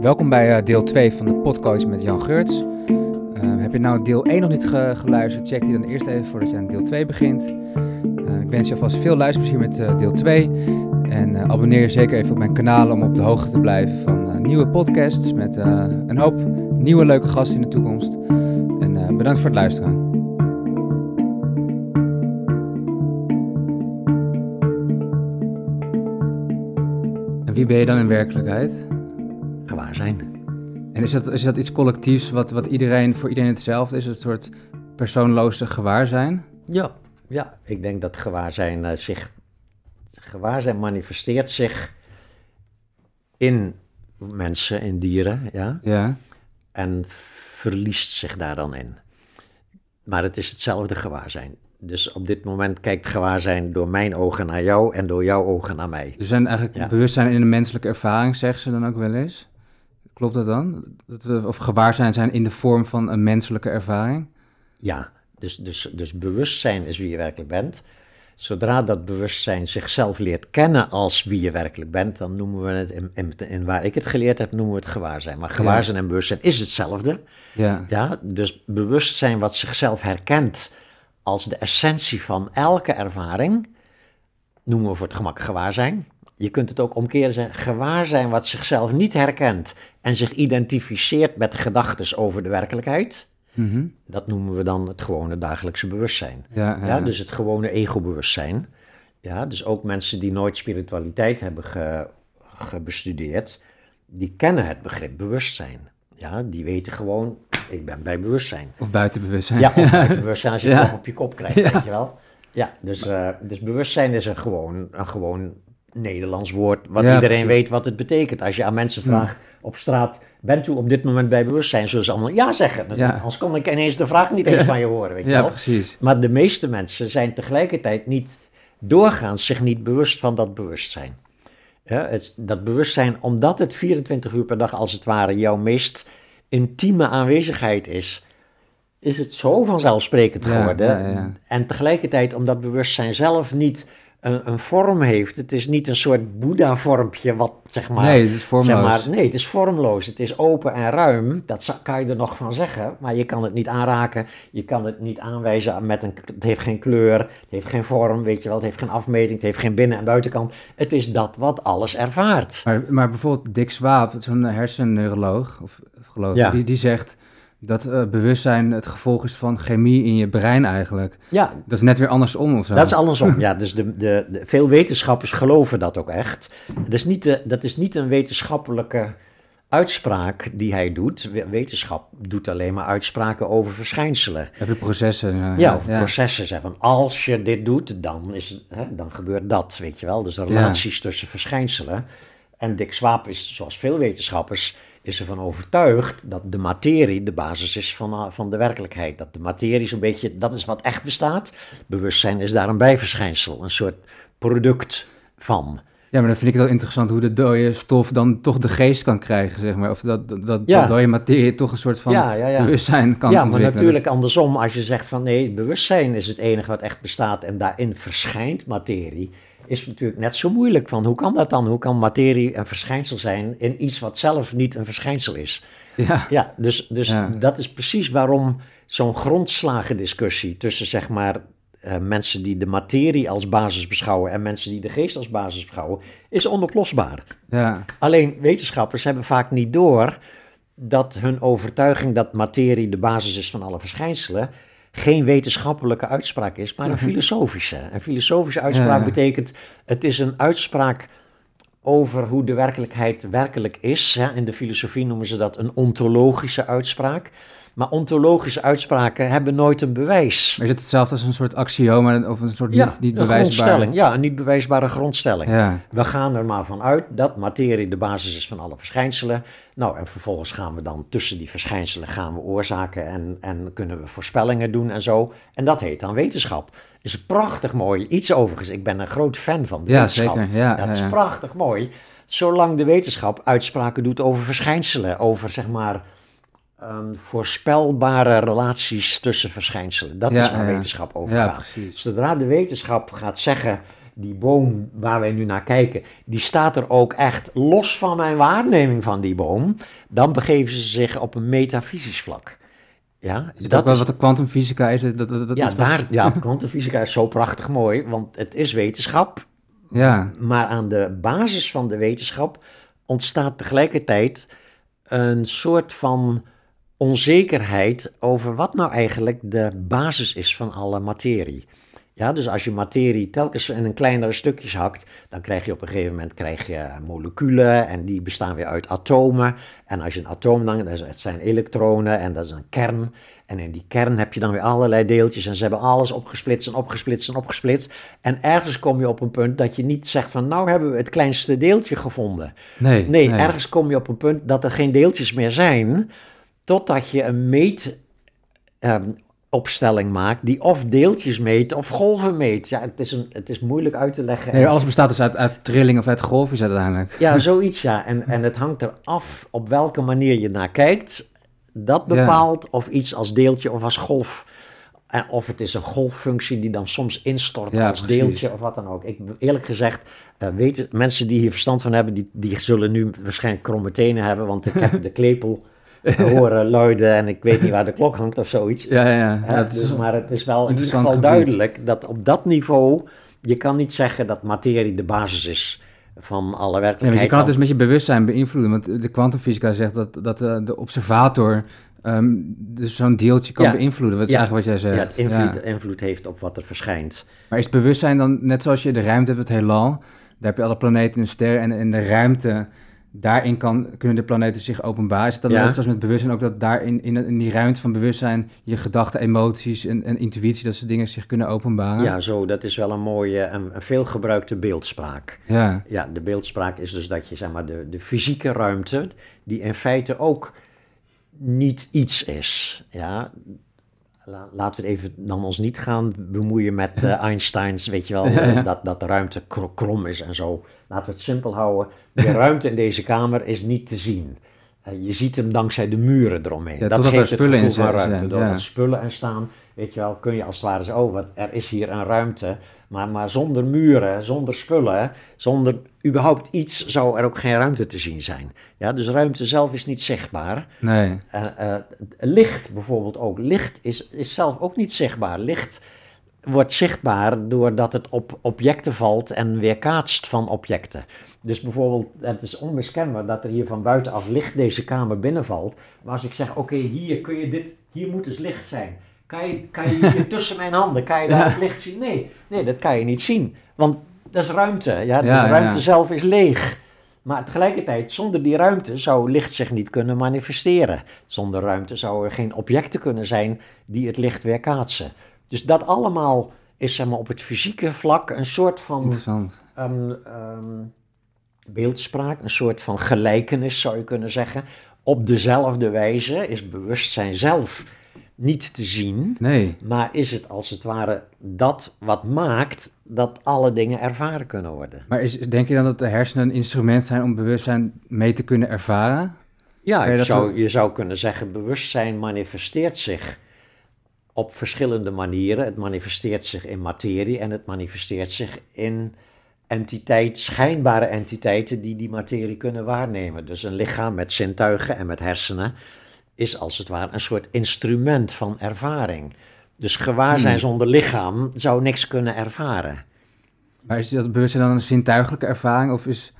Welkom bij uh, deel 2 van de podcast met Jan Geurts. Uh, heb je nou deel 1 nog niet ge geluisterd? Check die dan eerst even voordat je aan deel 2 begint. Uh, ik wens je alvast veel luisterplezier met deel 2. En abonneer je zeker even op mijn kanaal om op de hoogte te blijven van nieuwe podcasts met een hoop nieuwe leuke gasten in de toekomst. En bedankt voor het luisteren. En wie ben je dan in werkelijkheid? Zijn. En is dat, is dat iets collectiefs wat, wat iedereen, voor iedereen hetzelfde is? Een soort persoonloze gewaarzijn? Ja, ja, ik denk dat gewaarzijn uh, zich... Gewaarzijn manifesteert zich in mensen, in dieren, ja. Ja. En verliest zich daar dan in. Maar het is hetzelfde gewaarzijn. Dus op dit moment kijkt gewaarzijn door mijn ogen naar jou en door jouw ogen naar mij. Dus zijn eigenlijk bewustzijn in de menselijke ervaring, zeggen ze dan ook wel eens? Klopt dat dan? Dat we, of gewaarzijn zijn in de vorm van een menselijke ervaring? Ja, dus, dus, dus bewustzijn is wie je werkelijk bent. Zodra dat bewustzijn zichzelf leert kennen als wie je werkelijk bent, dan noemen we het, in, in, in waar ik het geleerd heb, noemen we het gewaarzijn. Maar gewaarzijn en bewustzijn is hetzelfde. Ja. Ja, dus bewustzijn wat zichzelf herkent als de essentie van elke ervaring, noemen we voor het gemak gewaarzijn. Je kunt het ook omkeren zeggen, gewaarzijn wat zichzelf niet herkent en zich identificeert met gedachten over de werkelijkheid. Mhm. Dat noemen we dan het gewone dagelijkse bewustzijn. Ja, ja. Ja, dus het gewone ego-bewustzijn. Ja, dus ook mensen die nooit spiritualiteit hebben ge, ge bestudeerd, die kennen het begrip bewustzijn. Ja, die weten gewoon, ik ben bij bewustzijn. Of buiten bewustzijn. Ja, of buiten bewustzijn als je het op je kop krijgt, weet je wel. Ja, dus, eh, dus bewustzijn is een gewoon, een gewoon Nederlands woord, wat Ja, iedereen precies. Weet wat het betekent. Als je aan mensen vraagt op straat, bent u op dit moment bij bewustzijn? Zullen ze allemaal ja zeggen. Ja. Anders kon ik ineens de vraag niet eens van je horen, weet je wel. precies. Maar de meeste mensen zijn tegelijkertijd niet doorgaans zich niet bewust van dat bewustzijn. Het, dat bewustzijn, omdat het 24 uur per dag als het ware jouw meest intieme aanwezigheid is, is het zo vanzelfsprekend geworden. En tegelijkertijd, omdat bewustzijn zelf niet een, een vorm heeft, het is niet een soort Boeddha-vormpje wat zeg maar. nee, het is vormloos. Zeg maar, nee, het is vormloos. Het is open en ruim. Dat kan je er nog van zeggen. Maar je kan het niet aanraken. Je kan het niet aanwijzen met een... Het heeft geen kleur. Het heeft geen vorm. Weet je wel. Het heeft geen afmeting. Het heeft geen binnen- en buitenkant. Het is dat wat alles ervaart. Maar, maar bijvoorbeeld Dick Swaap, zo'n hersenneuroloog, of, of geloof ik, Ja. die, die zegt dat eh, bewustzijn het gevolg is van chemie in je brein eigenlijk. Ja, Dat is net weer andersom of zo. dat is andersom. Ja, dus de, de, de, veel wetenschappers geloven dat ook echt. Dat is niet, de, dat is niet een wetenschappelijke uitspraak die hij doet. We- Wetenschap doet alleen maar uitspraken over verschijnselen. Even de processen. eh, Ja, of processen zeggen van als je dit doet, dan, is, hè, dan gebeurt dat, weet je wel. Dus de relaties tussen verschijnselen. En Dick Swaap is, zoals veel wetenschappers, is ervan overtuigd dat de materie de basis is van, eh, van de werkelijkheid. Dat de materie zo'n beetje, dat is wat echt bestaat. Bewustzijn is daar een bijverschijnsel, een soort product van. Ja, maar dan vind ik het wel interessant hoe de dode stof dan toch de geest kan krijgen, zeg maar. Of dat, dat, dat, Ja. dat dode materie toch een soort van Ja, ja, ja. bewustzijn kan ja, maar ontwikkelen. natuurlijk andersom, als je zegt van nee, bewustzijn is het enige wat echt bestaat en daarin verschijnt materie, is natuurlijk net zo moeilijk van hoe kan dat dan? Hoe kan materie een verschijnsel zijn in iets wat zelf niet een verschijnsel is? Ja, Ja, dus, dus Ja. dat is precies waarom zo'n grondslagendiscussie tussen zeg maar eh, mensen die de materie als basis beschouwen en mensen die de geest als basis beschouwen, is onoplosbaar. ja, Alleen wetenschappers hebben vaak niet door dat hun overtuiging dat materie de basis is van alle verschijnselen geen wetenschappelijke uitspraak is, maar een filosofische. Een filosofische uitspraak Ja. betekent het is een uitspraak over hoe de werkelijkheid werkelijk is. Hè. In de filosofie noemen ze dat een ontologische uitspraak. Maar ontologische uitspraken hebben nooit een bewijs. maar is het hetzelfde als een soort axioma of een soort Ja, niet, niet een bewijsbaar... grondstelling. Ja, een niet bewijsbare grondstelling. Ja, We gaan er maar van uit dat materie de basis is van alle verschijnselen. Nou, en vervolgens gaan we dan tussen die verschijnselen gaan we oorzaken en, en kunnen we voorspellingen doen en zo. En dat heet dan wetenschap. Is een prachtig mooi iets overigens. Ik ben een groot fan van de Ja, wetenschap. zeker. Ja, dat ja, is ja. prachtig mooi. Zolang de wetenschap uitspraken doet over verschijnselen, over zeg maar ehm, voorspelbare relaties tussen verschijnselen. Dat Ja, is waar ja. wetenschap over ja gaat. precies. Zodra de wetenschap gaat zeggen, die boom waar wij nu naar kijken, die staat er ook echt los van mijn waarneming van die boom, dan begeven ze zich op een metafysisch vlak. Ja, is dat wel wat de kwantumfysica is? Dat, dat, dat ja, daar, ja, kwantumfysica is zo prachtig mooi, want het is wetenschap. Ja. Maar aan de basis van de wetenschap ontstaat tegelijkertijd een soort van onzekerheid over wat nou eigenlijk de basis is van alle materie. Ja, dus als je materie telkens in een kleinere stukjes hakt, dan krijg je op een gegeven moment krijg je moleculen en die bestaan weer uit atomen. En als je een atoom dan, dat zijn elektronen en dat is een kern. En in die kern heb je dan weer allerlei deeltjes en ze hebben alles opgesplitst en opgesplitst en opgesplitst. En ergens kom je op een punt dat je niet zegt van nou hebben we het kleinste deeltje gevonden. Nee, nee, nee. ergens kom je op een punt dat er geen deeltjes meer zijn, totdat je een meet... Um, opstelling maakt die of deeltjes meet of golven meet. Ja, het is, een, het is moeilijk uit te leggen. Nee, alles bestaat dus uit, uit trilling of uit golfjes uiteindelijk. Ja, zoiets ja. En, en het hangt eraf op welke manier je naar kijkt. Dat bepaalt of iets als deeltje of als golf... En of het is een golffunctie die dan soms instort als deeltje of wat dan ook. Ik eerlijk gezegd, uh, weten, mensen die hier verstand van hebben, die, die zullen nu waarschijnlijk kromme tenen hebben, want ik heb de klepel horen luiden en ik weet niet waar de klok hangt of zoiets. Ja, ja. ja dus, maar het is wel in ieder geval duidelijk dat op dat niveau, je kan niet zeggen dat materie de basis is van alle werkelijkheid. Ja, je kan het dus met je bewustzijn beïnvloeden, want de kwantumfysica zegt dat, dat de, de observator um, dus zo'n deeltje kan beïnvloeden. Wat is eigenlijk wat jij zegt. Ja, het invloed, invloed heeft op wat er verschijnt. Maar is het bewustzijn dan, net zoals je de ruimte hebt, het heelal, daar heb je alle planeten en sterren en in de ruimte daarin kan, kunnen de planeten zich openbaren. Is het dan net zoals met bewustzijn ook dat daarin in, in die ruimte van bewustzijn je gedachten, emoties en, en intuïtie, dat soort dingen zich kunnen openbaren? Ja, zo, dat is wel een mooie en veelgebruikte beeldspraak. Ja. ja, de beeldspraak is dus dat je zeg maar de, de fysieke ruimte, die in feite ook niet iets is. Ja, laten we het even dan ons niet gaan bemoeien met uh, Einsteins, weet je wel, Dat, dat de ruimte krom is en zo. Laten we het simpel houden. De ruimte in deze kamer is niet te zien. Uh, je ziet hem dankzij de muren eromheen. Ja, dat geeft het gevoel van ruimte. Doordat er spullen en staan, weet je wel, kun je als het ware zeggen, oh, wat, er is hier een ruimte. Maar, maar zonder muren, zonder spullen, zonder überhaupt iets, zou er ook geen ruimte te zien zijn. Ja, dus ruimte zelf is niet zichtbaar. Nee. Uh, uh, licht bijvoorbeeld ook. Licht is, is zelf ook niet zichtbaar. Licht wordt zichtbaar doordat het op objecten valt en weerkaatst van objecten. Dus bijvoorbeeld, het is onmiskenbaar dat er hier van buitenaf licht deze kamer binnenvalt. Maar als ik zeg, oké, hier kun je dit, hier moet dus licht zijn. Kan je, kan je hier tussen mijn handen, kan je daar het licht zien? Nee, nee, dat kan je niet zien. Want dat is ruimte. Ja, dus de ruimte zelf is leeg. Maar tegelijkertijd, zonder die ruimte zou licht zich niet kunnen manifesteren. Zonder ruimte zouden er geen objecten kunnen zijn die het licht weerkaatsen. Dus dat allemaal is zeg maar, op het fysieke vlak een soort van um, um, beeldspraak, een soort van gelijkenis zou je kunnen zeggen. Op dezelfde wijze is bewustzijn zelf niet te zien. Nee. Maar is het als het ware dat wat maakt dat alle dingen ervaren kunnen worden. Maar is, denk je dan dat de hersenen een instrument zijn om bewustzijn mee te kunnen ervaren? Ja, je, zou, je zou kunnen zeggen, bewustzijn manifesteert zich op verschillende manieren. Het manifesteert zich in materie en het manifesteert zich in entiteit, schijnbare entiteiten die die materie kunnen waarnemen. Dus een lichaam met zintuigen en met hersenen is als het ware een soort instrument van ervaring. Dus gewaarzijn hmm. zonder lichaam zou niks kunnen ervaren. Maar is dat bewustzijn dan een zintuigelijke ervaring of is,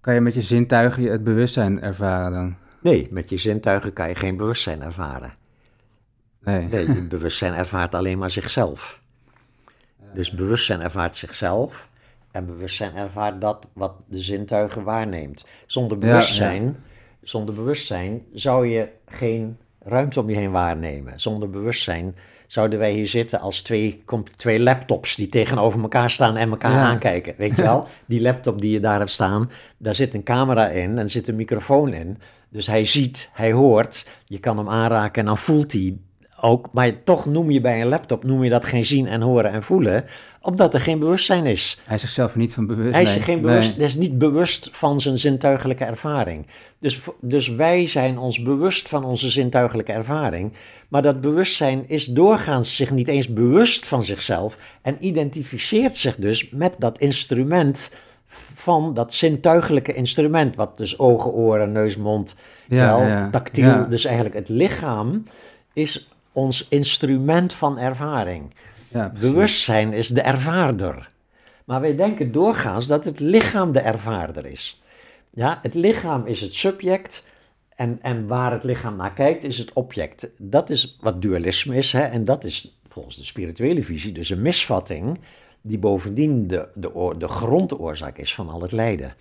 kan je met je zintuigen het bewustzijn ervaren dan? Nee, met je zintuigen kan je geen bewustzijn ervaren. Nee. nee je bewustzijn ervaart alleen maar zichzelf. Dus bewustzijn ervaart zichzelf en bewustzijn ervaart dat wat de zintuigen waarneemt. Zonder bewustzijn, Zonder bewustzijn zou je geen ruimte om je heen waarnemen. Zonder bewustzijn zouden wij hier zitten als twee, twee laptops die tegenover elkaar staan en elkaar aankijken. Weet je wel? Die laptop die je daar hebt staan, daar zit een camera in en zit een microfoon in. Dus hij ziet, hij hoort, je kan hem aanraken en dan voelt hij ook, maar toch noem je bij een laptop noem je dat geen zien en horen en voelen, omdat er geen bewustzijn is. Hij is zichzelf niet van bewust. Hij is, nee. geen Nee. bewust, hij is niet bewust van zijn zintuigelijke ervaring. Dus, dus wij zijn ons bewust van onze zintuigelijke ervaring. Maar dat bewustzijn is doorgaans zich niet eens bewust van zichzelf. En identificeert zich dus met dat instrument van dat zintuigelijke instrument. Wat dus ogen, oren, neus, mond, Ja, tactiel. ja. Dus eigenlijk het lichaam is ons instrument van ervaring. Ja. Bewustzijn is de ervaarder. Maar wij denken doorgaans dat het lichaam de ervaarder is. Ja, het lichaam is het subject en, en waar het lichaam naar kijkt is het object. Dat is wat dualisme is hè? en dat is volgens de spirituele visie dus een misvatting die bovendien de, de, de grondoorzaak is van al het lijden.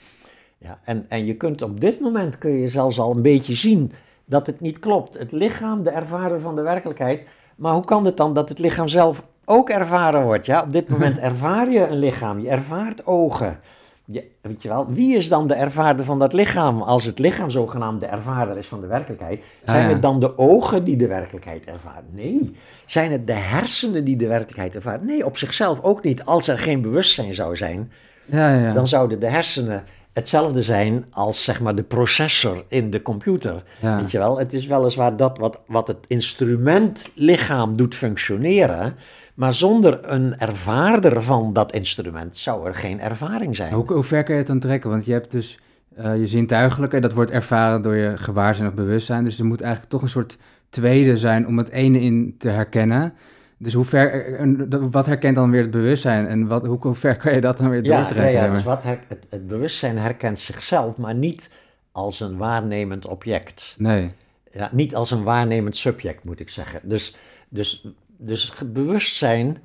Ja, en, en je kunt op dit moment kun je zelfs al een beetje zien dat het niet klopt. Het lichaam, de ervarer van de werkelijkheid. Maar hoe kan het dan dat het lichaam zelf ook ervaren wordt? Ja, op dit moment ervaar je een lichaam, je ervaart ogen. Je, weet je wel, wie is dan de ervaarder van dat lichaam? Als het lichaam zogenaamd de ervaarder is van de werkelijkheid, zijn Ah, ja. het dan de ogen die de werkelijkheid ervaren? Nee. Zijn het de hersenen die de werkelijkheid ervaren? Nee, op zichzelf ook niet. Als er geen bewustzijn zou zijn, Ja, ja. dan zouden de hersenen hetzelfde zijn als zeg maar de processor in de computer. Ja. Weet je wel, het is weliswaar dat wat, wat het instrument lichaam doet functioneren, maar zonder een ervaarder van dat instrument zou er geen ervaring zijn. Hoe, hoe ver kun je het dan trekken? Want je hebt dus eh, je zintuigelijke, dat wordt ervaren door je gewaarzijn of bewustzijn. Dus er moet eigenlijk toch een soort tweede zijn om het ene in te herkennen. Dus hoe ver, eh, en dat- wat herkent dan weer het bewustzijn? En wat, hoe, hoe ver kan je dat dan weer Ja, ja, doortrekken? ja zeg dus wat her- het, het bewustzijn herkent zichzelf, maar niet als een waarnemend object. Nee. Ja, niet als een waarnemend subject, moet ik zeggen. Dus, dus, dus bewustzijn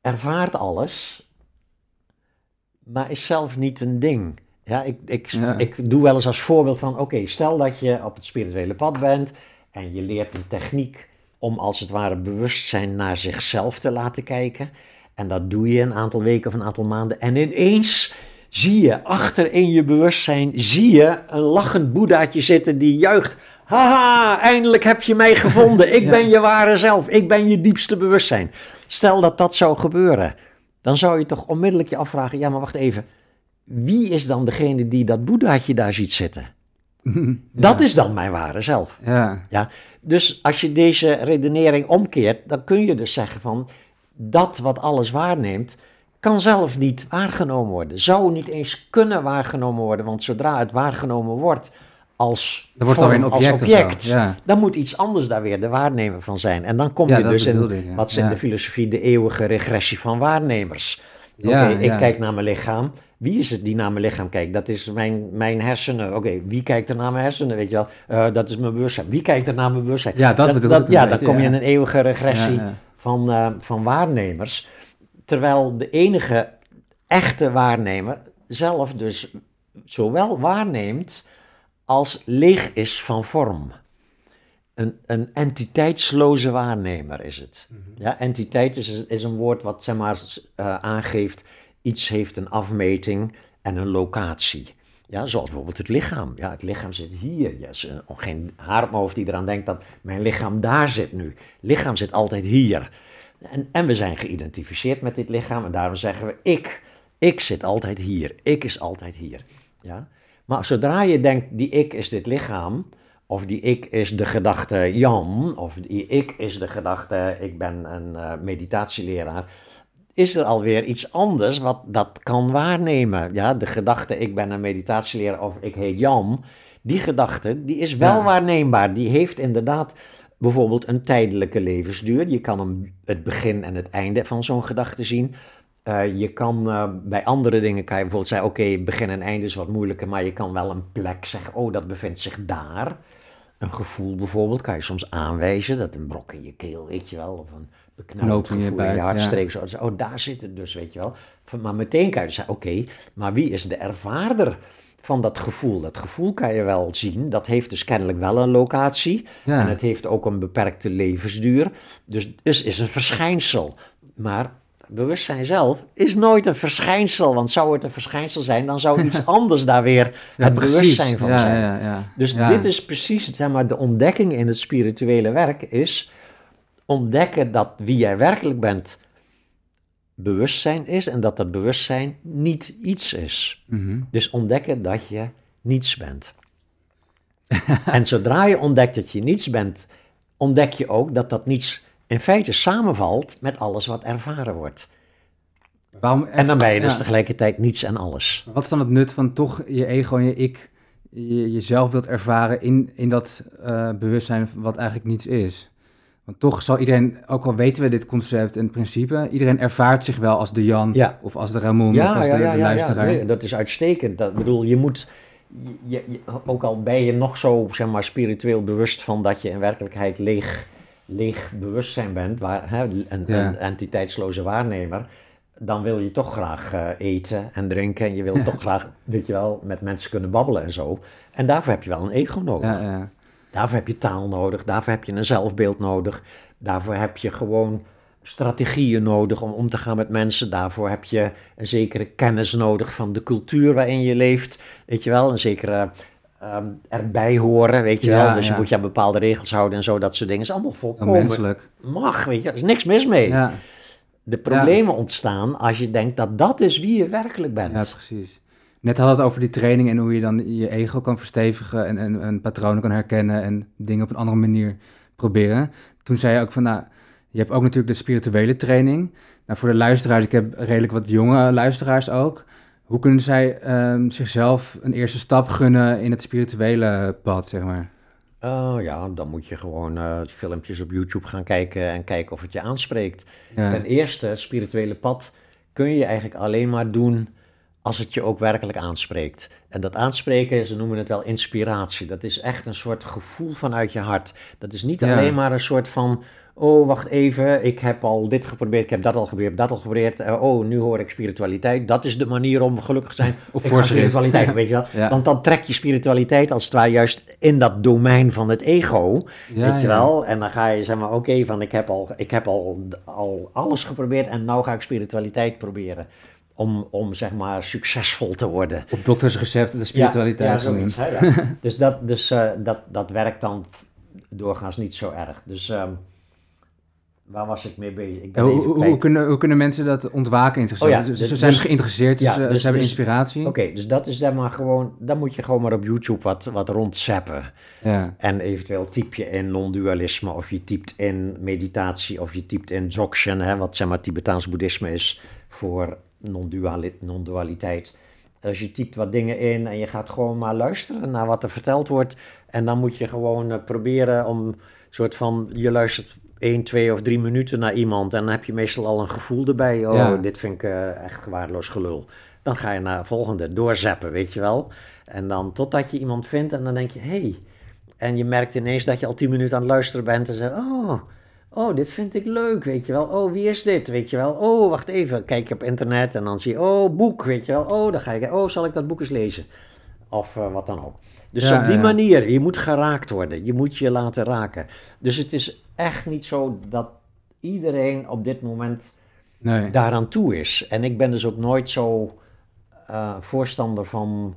ervaart alles, maar is zelf niet een ding. Ja, ik, ik, Ja. ik doe wel eens als voorbeeld van, oké, stel dat je op het spirituele pad bent en je leert een techniek om als het ware bewustzijn naar zichzelf te laten kijken. En dat doe je een aantal weken of een aantal maanden. En ineens zie je achter in je bewustzijn, zie je een lachend boeddhaatje zitten die juicht. Haha, eindelijk heb je mij gevonden. Ik Ja. ben je ware zelf. Ik ben je diepste bewustzijn. Stel dat dat zou gebeuren, dan zou je toch onmiddellijk je afvragen, ja maar wacht even. Wie is dan degene die dat boeddhaatje daar ziet zitten? Dat is dan mijn ware zelf. Ja, Ja, dus als je deze redenering omkeert, dan kun je dus zeggen van dat wat alles waarneemt, kan zelf niet waargenomen worden. Zou niet eens kunnen waargenomen worden, want zodra het waargenomen wordt als, Dan wordt vorm, een als object of object, ja. dan moet iets anders daar weer de waarnemer van zijn. En dan kom Ja, je dus in bedoelde ik, ja. wat ze in de filosofie de eeuwige regressie van waarnemers. Oké, ik kijk naar mijn lichaam. Wie is het die naar mijn lichaam kijkt? Dat is mijn, mijn hersenen. Oké, wie kijkt er naar mijn hersenen? Weet je wel, Eh, dat is mijn bewustzijn. Wie kijkt er naar mijn bewustzijn? Ja, dat bedoel ik Ja, dan kom je in een eeuwige regressie. Van, eh, van waarnemers. Terwijl de enige echte waarnemer zelf dus zowel waarneemt als leeg is van vorm. Een, een entiteitsloze waarnemer is het. Ja, entiteit is, is een woord wat zeg maar, eh, aangeeft, iets heeft een afmeting en een locatie. Ja, zoals bijvoorbeeld het lichaam. Ja, het lichaam zit hier. Ja, is een- geen haar op mijn hoofd die eraan denkt dat mijn lichaam daar zit nu. lichaam zit altijd hier. En, en we zijn geïdentificeerd met dit lichaam en daarom zeggen we ik. Ik zit altijd hier. Ik is altijd hier. Ja? Maar zodra je denkt, die ik is dit lichaam, of die ik is de gedachte Jan, of die ik is de gedachte ik ben een eh, meditatieleraar, is er alweer iets anders wat dat kan waarnemen. Ja, de gedachte ik ben een meditatieleraar of ik heet Jan, die gedachte die is wel Ja. waarneembaar. Die heeft inderdaad bijvoorbeeld een tijdelijke levensduur. Je kan hem het begin en het einde van zo'n gedachte zien. Eh, je kan eh, bij andere dingen kan je bijvoorbeeld zeggen, oké, begin en einde is wat moeilijker, maar je kan wel een plek zeggen, oh, dat bevindt zich daar. Een gevoel bijvoorbeeld kan je soms aanwijzen, dat een brok in je keel, weet je wel, of een in je gevoel in je hartstreek. Zo, zo, oh, daar zit het dus, weet je wel. Maar meteen kan je zeggen, oké, maar wie is de ervaarder van dat gevoel? Dat gevoel kan je wel zien, dat heeft dus kennelijk wel een locatie. Ja. En het heeft ook een beperkte levensduur. Dus, dus is een verschijnsel. Maar bewustzijn zelf is nooit een verschijnsel. Want zou het een verschijnsel zijn, dan zou iets anders daar weer het bewustzijn van ja, zijn. Ja, ja, Dus dit is precies, zeg maar, de ontdekking in het spirituele werk is ontdekken dat wie jij werkelijk bent bewustzijn is en dat dat bewustzijn niet iets is. Mhm. Dus ontdekken dat je niets bent. en zodra je ontdekt dat je niets bent, ontdek je ook dat dat niets in feite samenvalt met alles wat ervaren wordt. Waarom, En dan ben je dus ja. tegelijkertijd niets en alles. Wat is dan het nut van toch je ego en je ik, je, jezelf wilt ervaren in, in dat eh, bewustzijn wat eigenlijk niets is? Want toch zal iedereen, ook al weten we dit concept en principe, iedereen ervaart zich wel als de Jan Ja. of als de Ramon of als de, de luisteraar. nee, dat is uitstekend. Dat, bedoel, je moet, je, je- ook al ben je nog zo zeg maar, spiritueel bewust van dat je in werkelijkheid leeg, leeg bewustzijn bent, waar, hè, een, Ja. een entiteitsloze waarnemer, dan wil je toch graag eh, eten en drinken en je wil toch graag, weet je wel, met mensen kunnen babbelen en zo. En daarvoor heb je wel een ego nodig. Ja, ja. Daarvoor heb je taal nodig, daarvoor heb je een zelfbeeld nodig, daarvoor heb je gewoon strategieën nodig om om te gaan met mensen, daarvoor heb je een zekere kennis nodig van de cultuur waarin je leeft, weet je wel, een zekere ehm, erbij horen, weet je Ja, wel, dus ja. je moet je aan bepaalde regels houden en zo, dat soort dingen, is allemaal volkomen menselijk. mag, weet je, er is niks mis mee. Ja, De problemen ontstaan als je denkt dat dat is wie je werkelijk bent. ja, precies. Net hadden we het over die training en hoe je dan je ego kan verstevigen en, en, en patronen kan herkennen en dingen op een andere manier proberen. Toen zei je ook van, nou, je hebt ook natuurlijk de spirituele training. Nou, voor de luisteraars, ik heb redelijk wat jonge luisteraars ook. Hoe kunnen zij ehm, zichzelf een eerste stap gunnen in het spirituele pad, zeg maar? Oh ja, dan moet je gewoon eh, filmpjes op YouTube gaan kijken en kijken of het je aanspreekt. Ja, Ten eerste, het spirituele pad kun je eigenlijk alleen maar doen als het je ook werkelijk aanspreekt. En dat aanspreken, ze noemen het wel inspiratie. Dat is echt een soort gevoel vanuit je hart. Dat is niet Ja. alleen maar een soort van, oh wacht even, ik heb al dit geprobeerd, ik heb dat al geprobeerd, dat al geprobeerd. Eh, oh, nu hoor ik spiritualiteit. Dat is de manier om gelukkig te zijn. Ga voorschrift. spiritualiteit, Ja. weet je wel. Ja. Want dan trek je spiritualiteit als het ware juist in dat domein van het ego. Weet je wel? En dan ga je zeg maar, oké, van ik heb, al, ik heb al, al alles geprobeerd en nou ga ik spiritualiteit proberen. Om, om zeg maar succesvol te worden. Op doktersrecept de spiritualiteit Ja, ja zoiets. Hè, ja. dus dat, dus, eh, dat, dat werkt dan doorgaans niet zo erg. Dus ehm, waar was ik mee bezig? Ik ben hoe, hoe, kunnen, hoe kunnen mensen dat ontwaken in zichzelf? Oh ja, ze, dus- ze zijn dus- geïnteresseerd, ja, ze, dus- ze hebben dus- inspiratie. Oké, dus dat is zeg maar gewoon, dan moet je gewoon maar op YouTube wat, wat rondzappen. Ja. En eventueel typ je in non-dualisme of je typt in meditatie of je typt in Dzogchen, hè, wat zeg maar Tibetaans boeddhisme is voor non-dualiteit. Als je typt wat dingen in en je gaat gewoon maar luisteren naar wat er verteld wordt. En dan moet je gewoon eh, proberen om soort van, je luistert 1, 2 of 3 minuten naar iemand en dan heb je meestal al een gevoel erbij. Oh, Ja. dit vind ik eh, echt waardeloos gelul. Dan ga je naar de volgende, doorzappen, weet je wel. En dan totdat je iemand vindt en dan denk je, hé, hey, en je merkt ineens dat je al tien minuten aan het luisteren bent en zegt, oh, oh, dit vind ik leuk, weet je wel. Oh, wie is dit, weet je wel. Oh, wacht even, kijk je op internet en dan zie je, oh, boek, weet je wel. Oh, dan ga je, oh, zal ik dat boek eens lezen? Of eh, wat dan ook. Dus Ja, op die ja. manier, je moet geraakt worden, je moet je laten raken. Dus het is echt niet zo dat iedereen op dit moment Nee. daaraan toe is. En ik ben dus ook nooit zo eh, voorstander van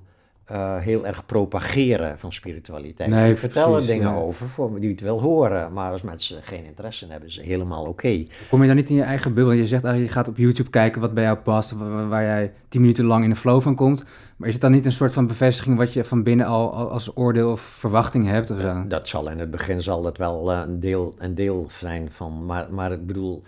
eh, heel erg propageren van spiritualiteit. Nee, ik vertel er precies, dingen over voor die het wil horen. Maar als mensen geen interesse in hebben, is het helemaal oké. Kom je dan niet in je eigen bubbel? Je zegt je gaat op YouTube kijken wat bij jou past, waar, waar jij tien minuten lang in de flow van komt. Maar is het dan niet een soort van bevestiging wat je van binnen al, al als oordeel of verwachting hebt of zo? Dat zal in het begin zal dat wel eh, een, deel, een deel zijn van. Maar, maar ik bedoel,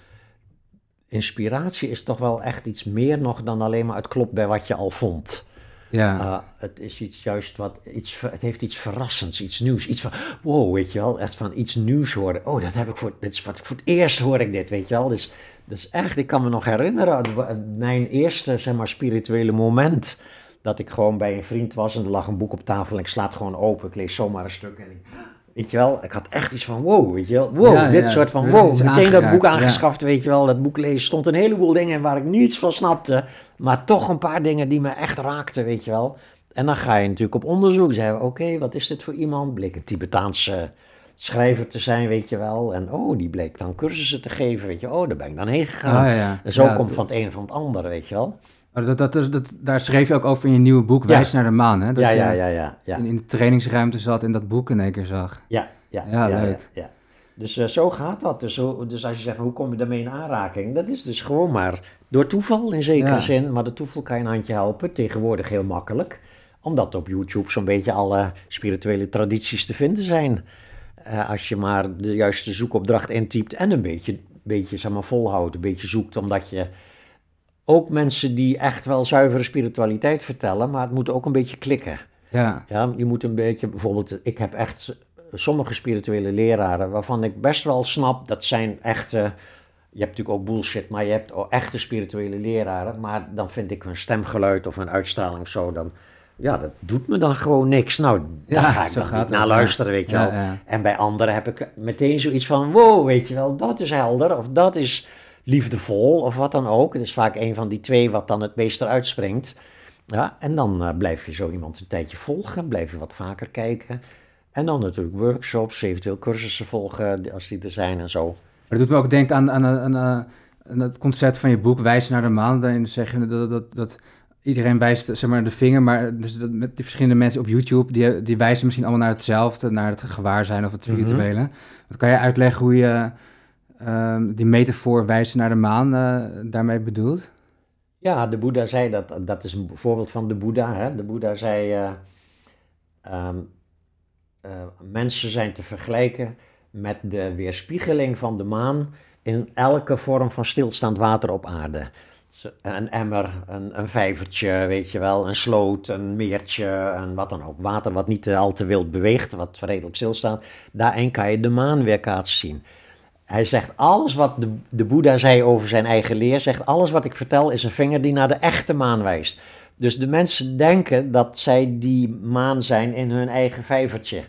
inspiratie is toch wel echt iets meer nog dan alleen maar het klopt bij wat je al vond. Ja, Uh, het is iets juist wat, iets, het heeft iets verrassends, iets nieuws. Iets van, wow, weet je wel, echt van iets nieuws horen. Oh, dat heb ik voor, dit is wat, voor het eerst hoor ik dit, weet je wel. Dus, dus echt, ik kan me nog herinneren, mijn eerste, zeg maar, spirituele moment. Dat ik gewoon bij een vriend was en er lag een boek op tafel en ik sla het gewoon open. Ik lees zomaar een stuk en ik, weet je wel, ik had echt iets van, wow, weet je wel. Wow, Ja, dit ja. soort van, wow. Meteen dat boek ja. aangeschaft, weet je wel. Dat boek lezen, stond een heleboel dingen in waar ik niets van snapte. Maar toch een paar dingen die me echt raakten, weet je wel. En dan ga je natuurlijk op onderzoek. Zeggen oké, wat is dit voor iemand? Bleek een Tibetaanse, schrijver te zijn, weet je wel. En oh, die bleek dan cursussen te geven, weet je. Oh, daar ben ik dan heen gegaan. Ah. En zo komt van het een van het ander, weet je wel. Oh, dat, dat, dat, dat- daar schreef je ook over in je nieuwe boek, Wijs naar de maan, hè? Dat ja, ja, ja, ja, ja. In, in de trainingsruimte zat en dat boek in één keer zag. Ja, ja, Ja, ja, leuk. Ja. Dus eh, zo gaat dat. Dus, zo, dus als je zegt, hoe kom je daarmee in aanraking? Dat is dus gewoon maar door toeval in zekere zin. Maar de toeval kan je een handje helpen. Tegenwoordig heel makkelijk. Omdat op YouTube zo'n beetje alle spirituele tradities te vinden zijn. Eh, als je maar de juiste zoekopdracht intypt en een beetje, beetje zeg maar, volhoudt. Een beetje zoekt, omdat je... Ook mensen die echt wel zuivere spiritualiteit vertellen, maar het moet ook een beetje klikken. Ja, Ja, je moet een beetje, bijvoorbeeld, ik heb echt sommige spirituele leraren waarvan ik best wel snap, dat zijn echte, je hebt natuurlijk ook bullshit, maar je hebt ook echte spirituele leraren, maar dan vind ik hun stemgeluid of een uitstraling of zo, dan, ja, dat doet me dan gewoon niks. Nou, daar Ja, ga ik dan niet het, naar ja. luisteren, weet je wel. ja. En bij anderen heb ik meteen zoiets van, wow, weet je wel, dat is helder, of dat is liefdevol, of wat dan ook. Het is vaak een van die twee wat dan het meest eruit springt. Ja, en dan eh, blijf je zo iemand een tijdje volgen, blijf je wat vaker kijken. En dan natuurlijk workshops, eventueel cursussen volgen als die er zijn en zo. Maar dat doet me ook denken aan, aan, aan, aan, aan het concept van je boek Wijs naar de maan. Daarin zeg je dat, dat, dat iedereen wijst zeg maar, de vinger, maar dus dat met die verschillende mensen op YouTube, die, die wijzen misschien allemaal naar hetzelfde, naar het gewaarzijn of het Mhm. spirituele. Wat kan je uitleggen hoe je ehm, die metafoor wijzen naar de maan eh, daarmee bedoelt? Ja, de Boeddha zei dat, dat is een voorbeeld van de Boeddha. Hè? De Boeddha zei, eh, ehm, eh, mensen zijn te vergelijken met de weerspiegeling van de maan in elke vorm van stilstaand water op aarde. Een emmer, een, een vijvertje, weet je wel, een sloot, een meertje, en wat dan ook. Water wat niet al te wild beweegt, wat redelijk stilstaat. Daarin kan je de maan weerkaatst zien. Hij zegt alles wat de, de Boeddha zei over zijn eigen leer, zegt alles wat ik vertel is een vinger die naar de echte maan wijst. Dus de mensen denken dat zij die maan zijn in hun eigen vijvertje.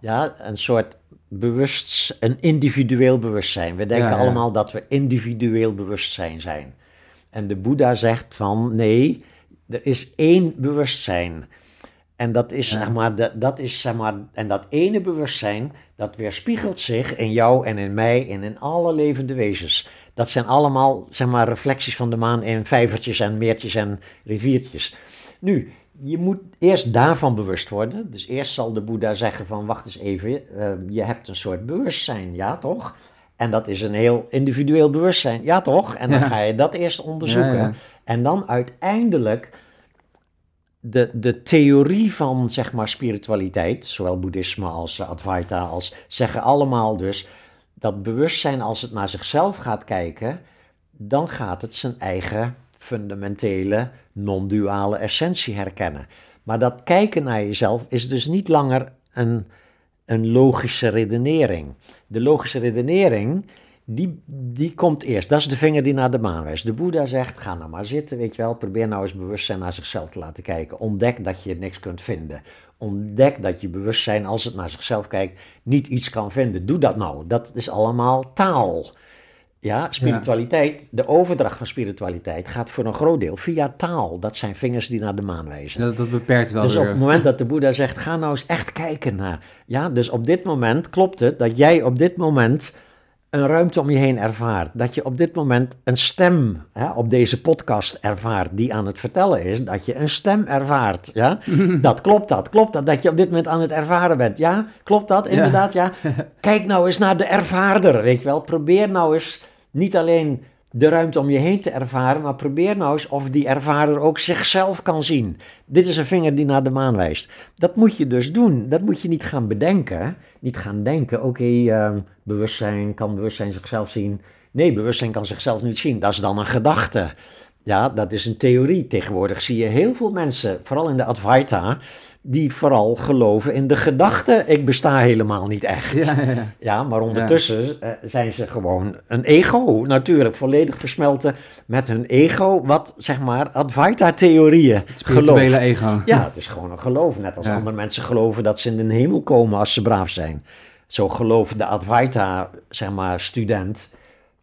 Ja, een soort bewust, een individueel bewustzijn. We denken Ja, ja. allemaal dat we individueel bewustzijn zijn. En de Boeddha zegt van nee, er is één bewustzijn. En dat is, Ja. zeg maar, dat, dat is, zeg maar, en dat ene bewustzijn, dat weerspiegelt zich in jou en in mij en in alle levende wezens. Dat zijn allemaal, zeg maar, reflecties van de maan in vijvertjes en meertjes en riviertjes. Nu, je moet eerst daarvan bewust worden. Dus eerst zal de Boeddha zeggen van, wacht eens even, eh, je hebt een soort bewustzijn, ja toch? En dat is een heel individueel bewustzijn, ja toch? En dan Ja. ga je dat eerst onderzoeken. Ja. En dan uiteindelijk de, de theorie van zeg maar spiritualiteit, zowel boeddhisme als eh, Advaita, als, zeggen allemaal dus dat bewustzijn als het naar zichzelf gaat kijken, dan gaat het zijn eigen fundamentele non-duale essentie herkennen. Maar dat kijken naar jezelf is dus niet langer een, een logische redenering. De logische redenering, die, die komt eerst. Dat is de vinger die naar de maan wijst. De Boeddha zegt, ga nou maar zitten, weet je wel. Probeer nou eens bewustzijn naar zichzelf te laten kijken. Ontdek dat je niks kunt vinden. Ontdek dat je bewustzijn, als het naar zichzelf kijkt, niet iets kan vinden. Doe dat nou. Dat is allemaal taal. Ja, spiritualiteit, de overdracht van spiritualiteit gaat voor een groot deel via taal. Dat zijn vingers die naar de maan wijzen. Dat, dat beperkt wel Dus weer. op het moment dat de Boeddha zegt, ga nou eens echt kijken naar. Ja, dus op dit moment klopt het dat jij op dit moment een ruimte om je heen ervaart. Dat je op dit moment een stem hè, op deze podcast ervaart die aan het vertellen is. Dat je een stem ervaart. Ja? dat klopt dat. Klopt dat dat je op dit moment aan het ervaren bent. Ja, klopt dat inderdaad. Ja. Kijk nou eens naar de ervaarder. Weet je wel. Probeer nou eens niet alleen de ruimte om je heen te ervaren, maar probeer nou eens of die ervaarder ook zichzelf kan zien. Dit is een vinger die naar de maan wijst. Dat moet je dus doen. Dat moet je niet gaan bedenken. Niet gaan denken, oké, ehm, bewustzijn, kan bewustzijn zichzelf zien? Nee, bewustzijn kan zichzelf niet zien. Dat is dan een gedachte. Ja, dat is een theorie. Tegenwoordig zie je heel veel mensen, vooral in de Advaita, die vooral geloven in de gedachte, ik besta helemaal niet echt. Ja, ja, ja. Ja, maar ondertussen eh, zijn ze gewoon een ego, natuurlijk, volledig versmelten met hun ego, wat zeg maar Advaita-theorieën gelooft. ego. Ja, het is gewoon een geloof. Net als andere mensen geloven dat ze in de hemel komen als ze braaf zijn. Zo gelooft de Advaita, zeg maar, student,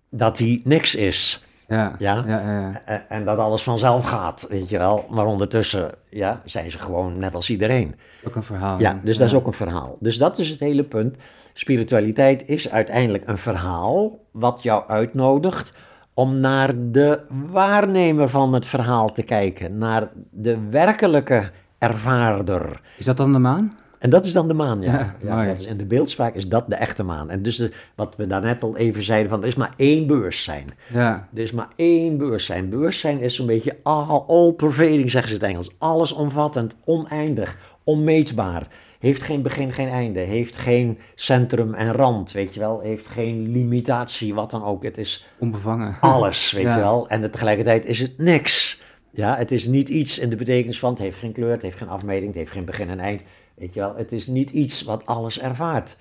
dat hij niks is. Ja, Ja? ja. En, en dat alles vanzelf gaat, weet je wel. Maar ondertussen ja, zijn ze gewoon net als iedereen. Ook een verhaal. Ja, dus dat is ook een verhaal. Dus dat is het hele punt. Spiritualiteit is uiteindelijk een verhaal wat jou uitnodigt om naar de waarnemer van het verhaal te kijken, naar de werkelijke ervaarder. Is dat dan de maan? En dat is dan de maan, ja. Ja, ja, mooi. dat is, in de beeldspraak is dat de echte maan. En dus de, wat we daarnet al even zeiden, van er is maar één bewustzijn. Ja, Er is maar één bewustzijn. Bewustzijn is zo'n beetje all, all-pervading, zeggen ze in het Engels. Allesomvattend, oneindig, onmeetbaar. Heeft geen begin, geen einde. Heeft geen centrum en rand, weet je wel. Heeft geen limitatie, wat dan ook. Het is onbevangen. alles, weet Ja. je wel. En tegelijkertijd is het niks. Ja, het is niet iets in de betekenis van... het heeft geen kleur, het heeft geen afmeting, het heeft geen begin en eind. Weet je wel, het is niet iets wat alles ervaart.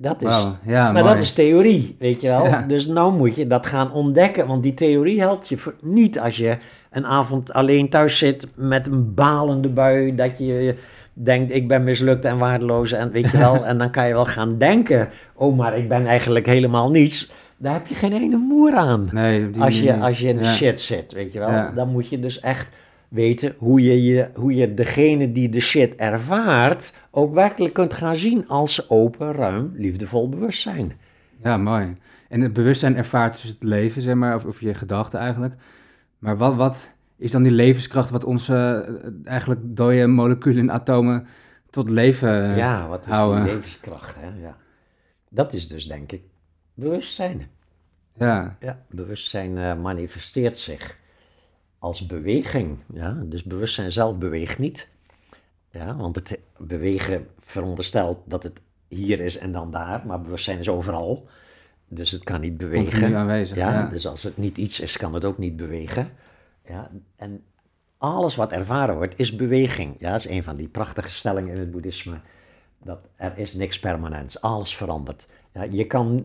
Dat is... Ja, Maar mooi. dat is theorie, weet je wel. Ja. Dus nou moet je dat gaan ontdekken, want die theorie helpt je niet als je een avond alleen thuis zit met een balende bui, dat je denkt ik ben mislukt en waardeloos en weet je wel, en dan kan je wel gaan denken, oh maar ik ben eigenlijk helemaal niets. Daar heb je geen ene moer aan. Nee, Als je, als je in de Ja. shit zit, weet je wel. Dan moet je dus echt weten hoe je, je, hoe je degene die de shit ervaart ook werkelijk kunt gaan zien als open, ruim, liefdevol bewustzijn. Ja, mooi. En het bewustzijn ervaart dus het leven, zeg maar, of, of je gedachten eigenlijk. Maar wat, wat is dan die levenskracht wat onze eh, eigenlijk dode moleculen en atomen tot leven eh, ja, wat is houden? die levenskracht, hè? Ja. Dat is dus denk ik bewustzijn. Ja, Ja, bewustzijn eh, manifesteert zich als beweging. Ja? Dus bewustzijn zelf beweegt niet. Ja, want het bewegen veronderstelt dat het hier is en dan daar, maar bewustzijn is overal. Dus het kan niet bewegen. continu aanwezig. Ja, Ja, dus als het niet iets is, kan het ook niet bewegen. Ja, en alles wat ervaren wordt, is beweging. Ja, dat is een van die prachtige stellingen in het boeddhisme. Dat er is niks permanents, alles verandert. Ja, je kan,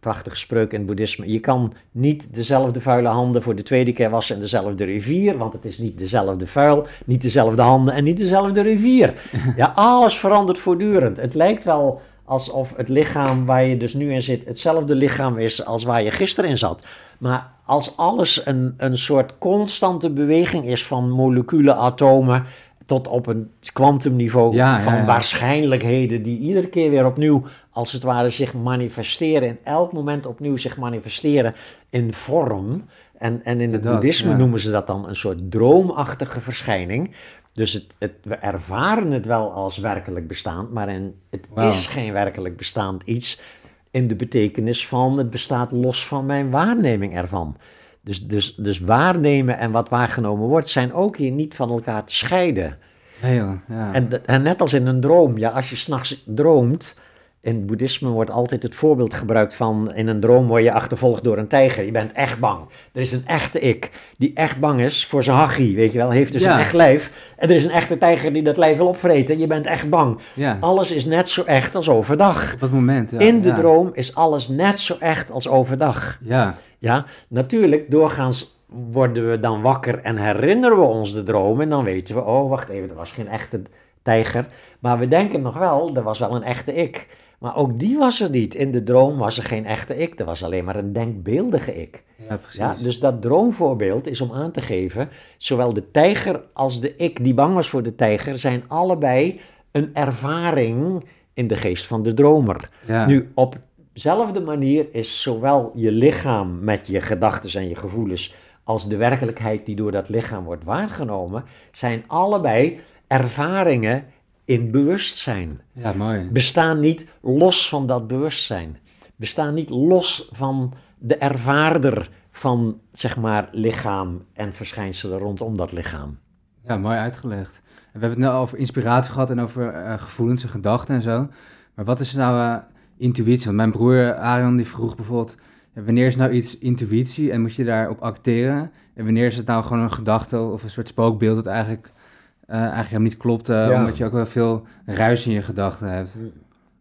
prachtige spreuk in het boeddhisme, je kan niet dezelfde vuile handen voor de tweede keer wassen in dezelfde rivier, want het is niet dezelfde vuil, niet dezelfde handen en niet dezelfde rivier. Ja, alles verandert voortdurend. Het lijkt wel alsof het lichaam waar je dus nu in zit hetzelfde lichaam is als waar je gisteren in zat. Maar als alles een, een soort constante beweging is van moleculen, atomen, tot op een kwantumniveau Ja, ja, van ja. waarschijnlijkheden die iedere keer weer opnieuw, als het ware, zich manifesteren, in elk moment opnieuw zich manifesteren in vorm. En, en in het Dat, boeddhisme ja. noemen ze dat dan een soort droomachtige verschijning. Dus het, het, we ervaren het wel als werkelijk bestaand, maar in, het is geen werkelijk bestaand iets in de betekenis van het bestaat los van mijn waarneming ervan. Dus, dus, dus waarnemen en wat waargenomen wordt zijn ook hier niet van elkaar te scheiden. Joh, ja. En, en net als in een droom, ja, als je s'nachts droomt, in het boeddhisme wordt altijd het voorbeeld gebruikt van in een droom word je achtervolgd door een tijger. Je bent echt bang. Er is een echte ik die echt bang is voor zijn hachie, weet je wel. Heeft dus Ja. een echt lijf. En er is een echte tijger die dat lijf wil opvreten. Je bent echt bang. ja, Alles is net zo echt als overdag. op dat moment. Ja, in de droom is alles net zo echt als overdag. Ja, Ja, natuurlijk, doorgaans worden we dan wakker en herinneren we ons de droom. En dan weten we, oh, wacht even, er was geen echte tijger. Maar we denken nog wel, er was wel een echte ik. Maar ook die was er niet. In de droom was er geen echte ik. Er was alleen maar een denkbeeldige ik. ja, precies. Ja, dus dat droomvoorbeeld is om aan te geven, zowel de tijger als de ik die bang was voor de tijger, zijn allebei een ervaring in de geest van de dromer. ja. Nu, op dezelfde manier is zowel je lichaam met je gedachten en je gevoelens als de werkelijkheid die door dat lichaam wordt waargenomen, zijn allebei ervaringen in bewustzijn. ja, mooi. Bestaan niet los van dat bewustzijn. Bestaan niet los van de ervaarder van, zeg maar, lichaam en verschijnselen rondom dat lichaam. Ja, mooi uitgelegd. We hebben het nu over inspiratie gehad en over eh, gevoelens en gedachten en zo. Maar wat is nou eh, intuïtie? Want mijn broer Arion die vroeg bijvoorbeeld, wanneer is nou iets intuïtie en moet je daarop acteren? En wanneer is het nou gewoon een gedachte of een soort spookbeeld dat eigenlijk, eh, eigenlijk helemaal niet klopt, eh, Ja. omdat je ook wel veel ruis in je gedachten hebt?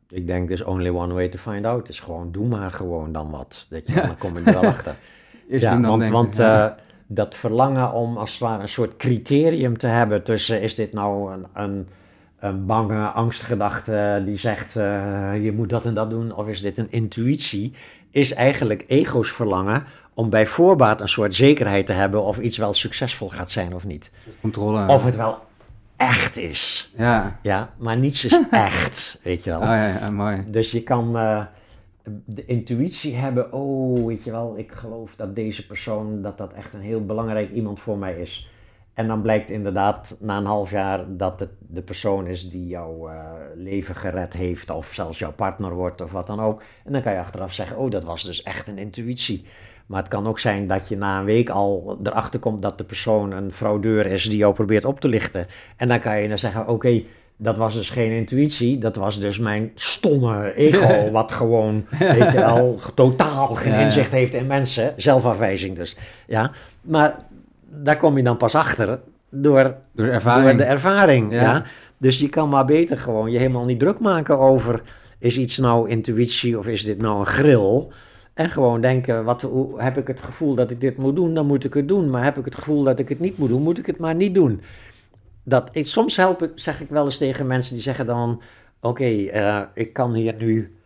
Ik denk, there's only one way to find out. is gewoon, doe maar gewoon dan wat. Dat je, Dan kom je er wel achter. Eerst ja, doen dan want, denken. want ja. eh, dat verlangen om als het ware een soort criterium te hebben tussen is dit nou een, een, een bange angstgedachte die zegt eh, je moet dat en dat doen of is dit een intuïtie, is eigenlijk ego's verlangen om bij voorbaat een soort zekerheid te hebben of iets wel succesvol gaat zijn of niet. Controle. Of het wel echt is. Ja. Ja, maar niets is echt, weet je wel. Oh ja, ja, mooi. Dus je kan eh, de intuïtie hebben, oh, weet je wel, ik geloof dat deze persoon, dat dat echt een heel belangrijk iemand voor mij is. En dan blijkt inderdaad na een half jaar dat het de persoon is die jouw eh, leven gered heeft, of zelfs jouw partner wordt, of wat dan ook. En dan kan je achteraf zeggen, oh, dat was dus echt een intuïtie. Maar het kan ook zijn dat je na een week al erachter komt dat de persoon een fraudeur is die jou probeert op te lichten. En dan kan je dan zeggen, oké, dat was dus geen intuïtie, dat was dus mijn stomme ego, wat gewoon, weet je wel, totaal geen inzicht heeft in mensen, zelfafwijzing dus. Ja, maar daar kom je dan pas achter door, Door de ervaring. door de ervaring. Ja. Ja. Dus je kan maar beter gewoon je helemaal niet druk maken over, is iets nou intuïtie of is dit nou een grill? En gewoon denken, wat, hoe, heb ik het gevoel dat ik dit moet doen, dan moet ik het doen. Maar heb ik het gevoel dat ik het niet moet doen, moet ik het maar niet doen. Dat, ik, soms help ik, zeg ik wel eens tegen mensen die zeggen dan, oké, eh, ik kan hier nu,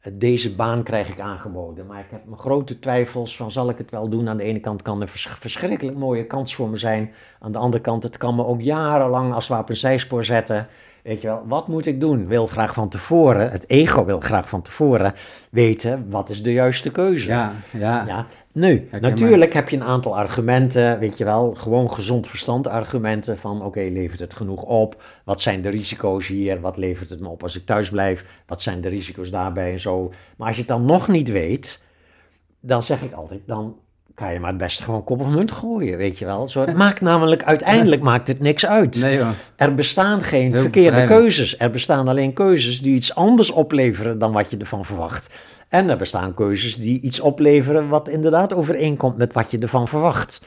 eh, deze baan krijg ik aangeboden. Maar ik heb mijn grote twijfels van, zal ik het wel doen? Aan de ene kant kan er verschrikkelijk mooie kans voor me zijn. Aan de andere kant, het kan me ook jarenlang als we op een zijspoor zetten. Weet je wel, wat moet ik doen? Wil graag van tevoren, het ego wil graag van tevoren weten, wat is de juiste keuze? Ja, ja. Ja, nu, Herkenbaar. natuurlijk heb je een aantal argumenten, weet je wel, gewoon gezond verstand argumenten van oké, levert het genoeg op? Wat zijn de risico's hier? Wat levert het me op als ik thuis blijf? Wat zijn de risico's daarbij en zo? Maar als je het dan nog niet weet, dan zeg ik altijd, dan kan je maar het beste gewoon kop of munt gooien, weet je wel. Zo, het maakt namelijk, uiteindelijk maakt het niks uit. Nee. Er bestaan geen Heel verkeerde bevrijdend. keuzes. Er bestaan alleen keuzes die iets anders opleveren dan wat je ervan verwacht. En er bestaan keuzes die iets opleveren wat inderdaad overeenkomt met wat je ervan verwacht.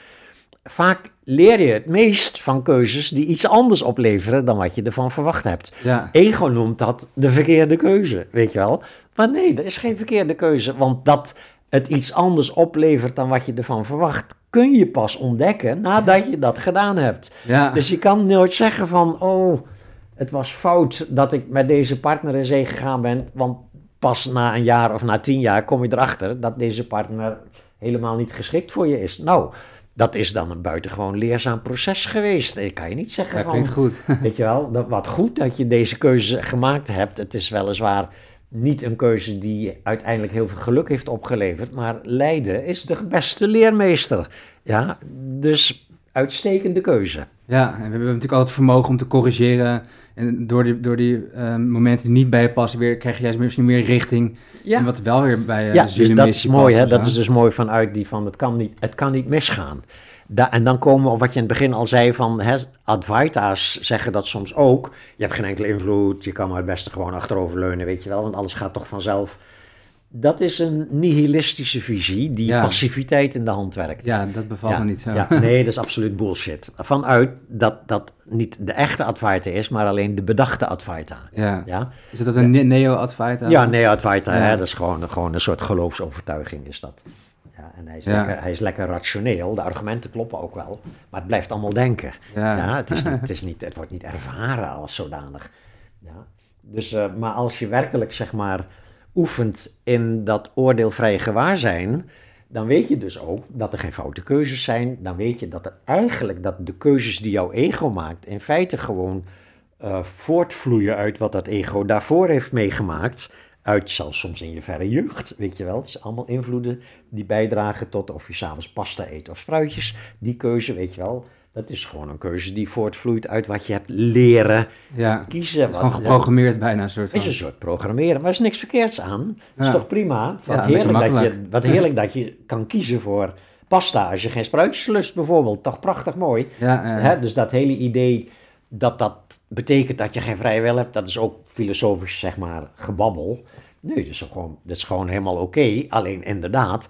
Vaak leer je het meest van keuzes die iets anders opleveren dan wat je ervan verwacht hebt. Ja. Ego noemt dat de verkeerde keuze, weet je wel. Maar nee, er is geen verkeerde keuze, want dat het iets anders oplevert dan wat je ervan verwacht, kun je pas ontdekken nadat je dat gedaan hebt. Ja. Dus je kan nooit zeggen van, oh, het was fout dat ik met deze partner in zee gegaan ben, want pas na een jaar of na tien jaar kom je erachter dat deze partner helemaal niet geschikt voor je is. Nou, dat is dan een buitengewoon leerzaam proces geweest. Ik kan je niet zeggen Dat van, klinkt goed. weet je wel, dat, wat goed dat je deze keuze gemaakt hebt. Het is weliswaar niet een keuze die uiteindelijk heel veel geluk heeft opgeleverd, maar lijden is de beste leermeester. Ja, dus uitstekende keuze. Ja, en we hebben natuurlijk altijd het vermogen om te corrigeren. En door die, door die eh, momenten die niet bij je passen, weer, krijg je juist misschien meer richting. En wat wel weer bij je Ja, zin dus dat is mooi, hè? Dat is dus mooi vanuit die van het kan niet, het kan niet misgaan. Da en dan komen we op wat je in het begin al zei van hè, Advaita's zeggen dat soms ook. Je hebt geen enkele invloed, je kan maar het beste gewoon achteroverleunen, weet je wel, want alles gaat toch vanzelf. Dat is een nihilistische visie die Ja. passiviteit in de hand werkt. Ja, dat bevalt me niet zo. Ja, nee, dat is absoluut bullshit. Vanuit dat dat niet de echte Advaita is, maar alleen de bedachte Advaita. Ja. Ja, Is dat een ne- neo-advaita? ja nee, Advaita, Ja. hè, dat is gewoon, gewoon een soort geloofsovertuiging is dat. Ja, en hij is, Ja. lekker, hij is lekker rationeel, de argumenten kloppen ook wel, maar het blijft allemaal denken. Ja. Ja, het, is niet, het, is niet, het wordt niet ervaren als zodanig. Ja. Dus, eh, maar als je werkelijk, zeg maar, oefent in dat oordeelvrije gewaarzijn, dan weet je dus ook dat er geen foute keuzes zijn. Dan weet je dat er eigenlijk, dat de keuzes die jouw ego maakt, in feite gewoon eh, voortvloeien uit wat dat ego daarvoor heeft meegemaakt. Uit zelfs soms in je verre jeugd, weet je wel. Het zijn allemaal invloeden die bijdragen tot of je s'avonds pasta eet of spruitjes. Die keuze, weet je wel, dat is gewoon een keuze die voortvloeit uit wat je hebt leren Ja. kiezen. Het is gewoon geprogrammeerd bijna, een soort het is van. een soort programmeren, maar er is niks verkeerds aan. Dat is toch prima? Wat, Ja, heerlijk dat je, wat heerlijk dat je kan kiezen voor pasta als je geen spruitjes lust bijvoorbeeld. Toch prachtig mooi. Ja, Hè? Dus dat hele idee dat dat betekent dat je geen vrije wil hebt, dat is ook filosofisch zeg maar gebabbel. Nee, dat is, gewoon, dat is gewoon helemaal oké. Alleen inderdaad,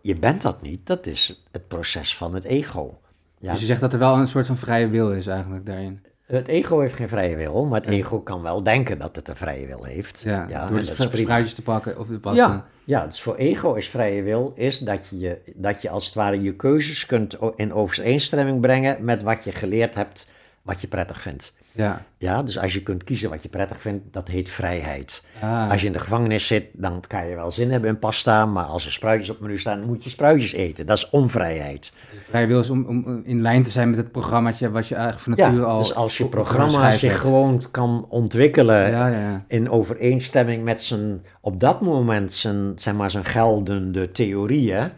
je bent dat niet. Dat is het proces van het ego. Ja. Dus je zegt dat er wel een soort van vrije wil is eigenlijk daarin. Het ego heeft geen vrije wil, maar het ego kan wel denken dat het een vrije wil heeft. Ja, en door de spruitjes te pakken of de pasta. Ja, ja, dus voor ego is vrije wil, is dat je, dat je als het ware je keuzes kunt in overeenstemming brengen met wat je geleerd hebt, wat je prettig vindt. Ja. Ja, dus als je kunt kiezen wat je prettig vindt, dat heet vrijheid. Ah, Als je in de gevangenis zit, dan kan je wel zin hebben in pasta, maar als er spruitjes op het menu staan, moet je spruitjes eten. Dat is onvrijheid. vrij wil is om, om in lijn te zijn met het programmaatje wat je eigenlijk van nature Ja, al... dus als je programma zich gewoon kan ontwikkelen ja, ja. in overeenstemming met zijn, op dat moment zijn, zeg maar, zijn geldende theorieën,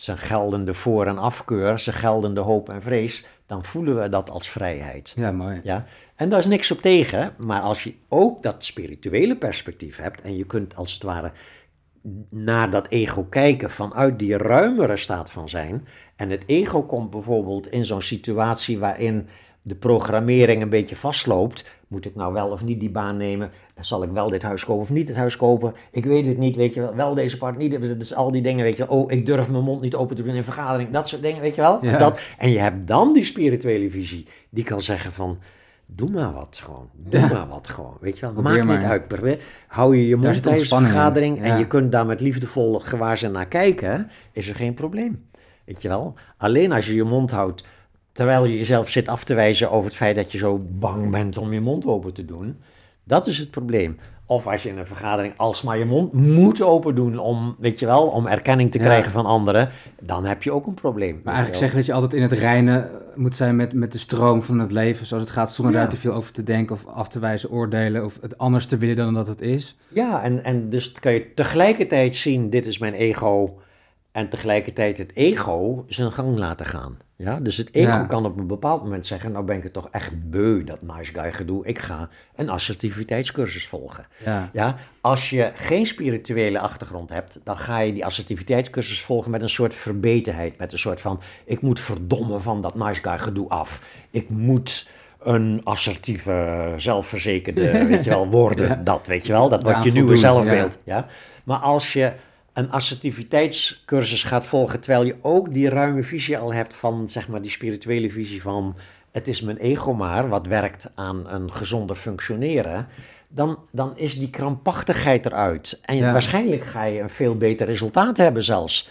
zijn geldende voor- en afkeur, zijn geldende hoop en vrees, dan voelen we dat als vrijheid. Ja, mooi. Ja? En daar is niks op tegen, maar als je ook dat spirituele perspectief hebt en je kunt als het ware naar dat ego kijken vanuit die ruimere staat van zijn. En het ego komt bijvoorbeeld in zo'n situatie waarin de programmering een beetje vastloopt. Moet ik nou wel of niet die baan nemen? Dan zal ik wel dit huis kopen of niet het huis kopen? Ik weet het niet, weet je wel. Wel deze part, niet. Dus al die dingen, weet je wel. Oh, ik durf mijn mond niet open te doen in een vergadering. Dat soort dingen, weet je wel. Ja. Dat, en je hebt dan die spirituele visie. Die kan zeggen van, doe maar wat gewoon. Doe Ja. maar wat gewoon, weet je wel. Probeer niet maar. uit. Probeer- Hou je je mond tijdens vergadering en je kunt daar met liefdevol gewaarzijn naar kijken, is er geen probleem. Weet je wel? Alleen als je je mond houdt terwijl je jezelf zit af te wijzen over het feit dat je zo bang bent om je mond open te doen, dat is het probleem. Of als je in een vergadering alsmaar je mond moet open doen om, weet je wel, om erkenning te Ja. krijgen van anderen, dan heb je ook een probleem. Maar eigenlijk zeggen dat je altijd in het reinen moet zijn met, met de stroom van het leven zoals het gaat, zonder Ja. daar te veel over te denken of af te wijzen, oordelen of het anders te willen dan dat het is. Ja, en, en dus kan je tegelijkertijd zien, dit is mijn ego, en tegelijkertijd het ego zijn gang laten gaan. Ja, dus het ego Ja. kan op een bepaald moment zeggen, nou ben ik het toch echt beu, dat nice guy gedoe, ik ga een assertiviteitscursus volgen. Ja, Ja, als je geen spirituele achtergrond hebt, dan ga je die assertiviteitscursus volgen met een soort verbetenheid. Met een soort van, ik moet verdommen van dat nice guy gedoe af. Ik moet een assertieve, zelfverzekerde, weet je wel, worden. Ja. Dat, weet je wel, dat wordt je nieuwe zelfbeeld. Ja. Maar als je een assertiviteitscursus gaat volgen, terwijl je ook die ruime visie al hebt van, zeg maar, die spirituele visie van, het is mijn ego maar, wat werkt aan een gezonder functioneren, dan, dan is die krampachtigheid eruit. En Ja. waarschijnlijk ga je een veel beter resultaat hebben zelfs.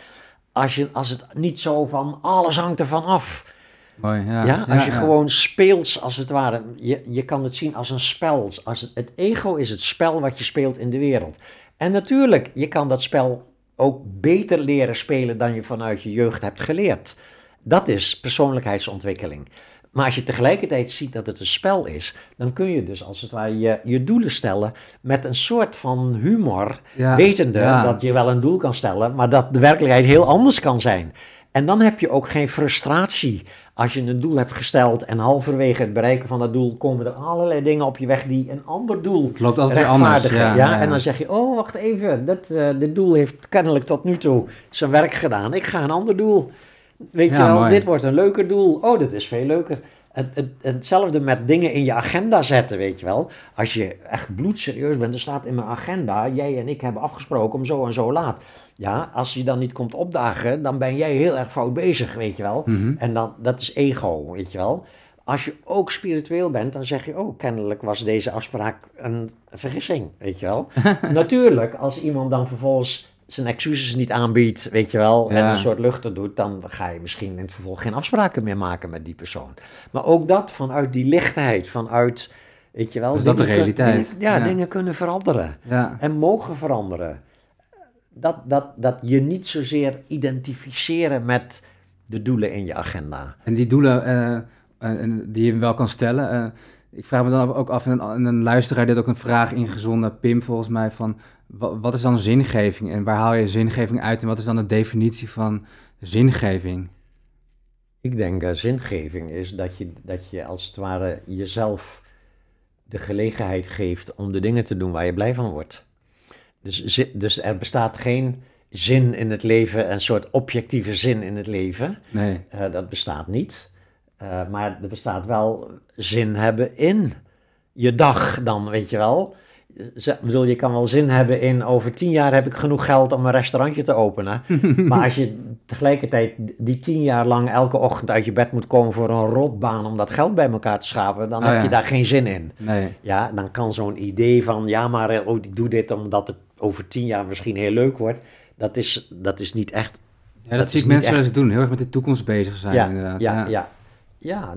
Als, je, als het niet zo van, alles hangt ervan af. mooi. Ja, Ja, als je ja. gewoon speelt, als het ware. Je, je kan het zien als een spel. Als het, het ego is het spel wat je speelt in de wereld. En natuurlijk, je kan dat spel ook beter leren spelen dan je vanuit je jeugd hebt geleerd. Dat is persoonlijkheidsontwikkeling. Maar als je tegelijkertijd ziet dat het een spel is, dan kun je dus als het ware je, je doelen stellen met een soort van humor, Ja, wetende ja. dat je wel een doel kan stellen, maar dat de werkelijkheid heel anders kan zijn. En dan heb je ook geen frustratie als je een doel hebt gesteld en halverwege het bereiken van dat doel komen er allerlei dingen op je weg die een ander doel Het loopt altijd anders. rechtvaardigen. Ja, Ja, ja, ja. En dan zeg je, oh wacht even, dat, eh, dit doel heeft kennelijk tot nu toe zijn werk gedaan. Ik ga een ander doel. Weet Ja, je wel, mooi. dit wordt een leuker doel. Oh, dit is veel leuker. Het, het, hetzelfde met dingen in je agenda zetten, weet je wel. Als je echt bloedserieus bent, er staat in mijn agenda, jij en ik hebben afgesproken om zo en zo laat. Ja, als je dan niet komt opdagen, dan ben jij heel erg fout bezig, weet je wel. Mhm. En dan, dat is ego, weet je wel. Als je ook spiritueel bent, dan zeg je, oh, kennelijk was deze afspraak een vergissing, weet je wel. Natuurlijk, als iemand dan vervolgens zijn excuses niet aanbiedt, weet je wel, en een soort luchter doet, dan ga je misschien in het vervolg geen afspraken meer maken met die persoon. Maar ook dat vanuit die lichtheid, vanuit, weet je wel. Dus dat de kun- realiteit. dingen- ja, Ja. dingen kunnen veranderen Ja. en mogen veranderen. Dat, dat, dat je niet zozeer identificeren met de doelen in je agenda. En die doelen eh, eh, die je wel kan stellen. eh, ik vraag me dan ook af, en een, en een luisteraar dit ook een vraag ingezonden, Pim volgens mij, van wa- wat is dan zingeving en waar haal je zingeving uit en wat is dan de definitie van zingeving? Ik denk dat zingeving is dat je, dat je als het ware jezelf de gelegenheid geeft om de dingen te doen waar je blij van wordt. Dus, dus er bestaat geen zin in het leven, een soort objectieve zin in het leven. Nee, Eh, dat bestaat niet. Eh, maar er bestaat wel zin hebben in je dag dan, weet je wel. Bedoel, je kan wel zin hebben in over tien jaar heb ik genoeg geld om een restaurantje te openen. maar als je tegelijkertijd die tien jaar lang elke ochtend uit je bed moet komen voor een rotbaan om dat geld bij elkaar te schapen, dan Oh heb ja. je daar geen zin in. nee. Ja, dan kan zo'n idee van, ja, maar eh, oh, ik doe dit omdat het over tien jaar misschien heel leuk wordt. Dat is, dat is niet echt Ja, dat, Dat zie ik mensen wel eens doen, heel erg met de toekomst bezig zijn ja, inderdaad. Ja, ja. Ja,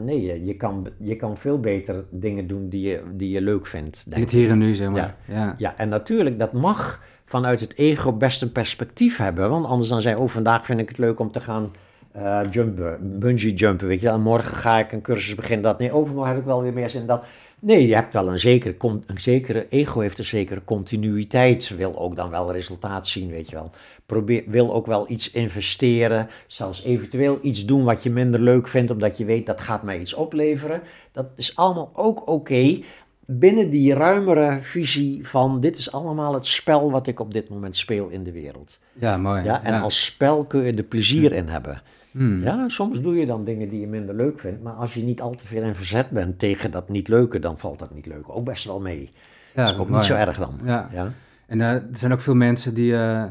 nee, je- je kan, je kan veel beter dingen doen die je, die je leuk vindt. In Denk het ik. hier en nu, zeg maar. Ja. Ja. Ja, en natuurlijk, dat mag vanuit het ego best een perspectief hebben. Want anders dan zei oh, vandaag vind ik het leuk om te gaan eh, jumpen, bungee jumpen, weet je wel. En morgen ga ik een cursus beginnen, dat. Nee, overmorgen heb ik wel weer meer zin in dat. Nee, je hebt wel een zekere, een zekere, ego heeft een zekere continuïteit, wil ook dan wel resultaat zien, weet je wel. Probeer, wil ook wel iets investeren, zelfs eventueel iets doen wat je minder leuk vindt, omdat je weet dat gaat mij iets opleveren. Dat is allemaal ook oké, binnen die ruimere visie van dit is allemaal het spel wat ik op dit moment speel in de wereld. Ja, mooi. Ja, en als spel kun je er plezier in hebben. Hmm. Ja, soms doe je dan dingen die je minder leuk vindt, maar als je niet al te veel in verzet bent tegen dat niet leuke, dan valt dat niet leuk ook best wel mee. Ja, dat is ook mooi. niet zo erg dan. Ja. Ja. En eh, er zijn ook veel mensen die eh,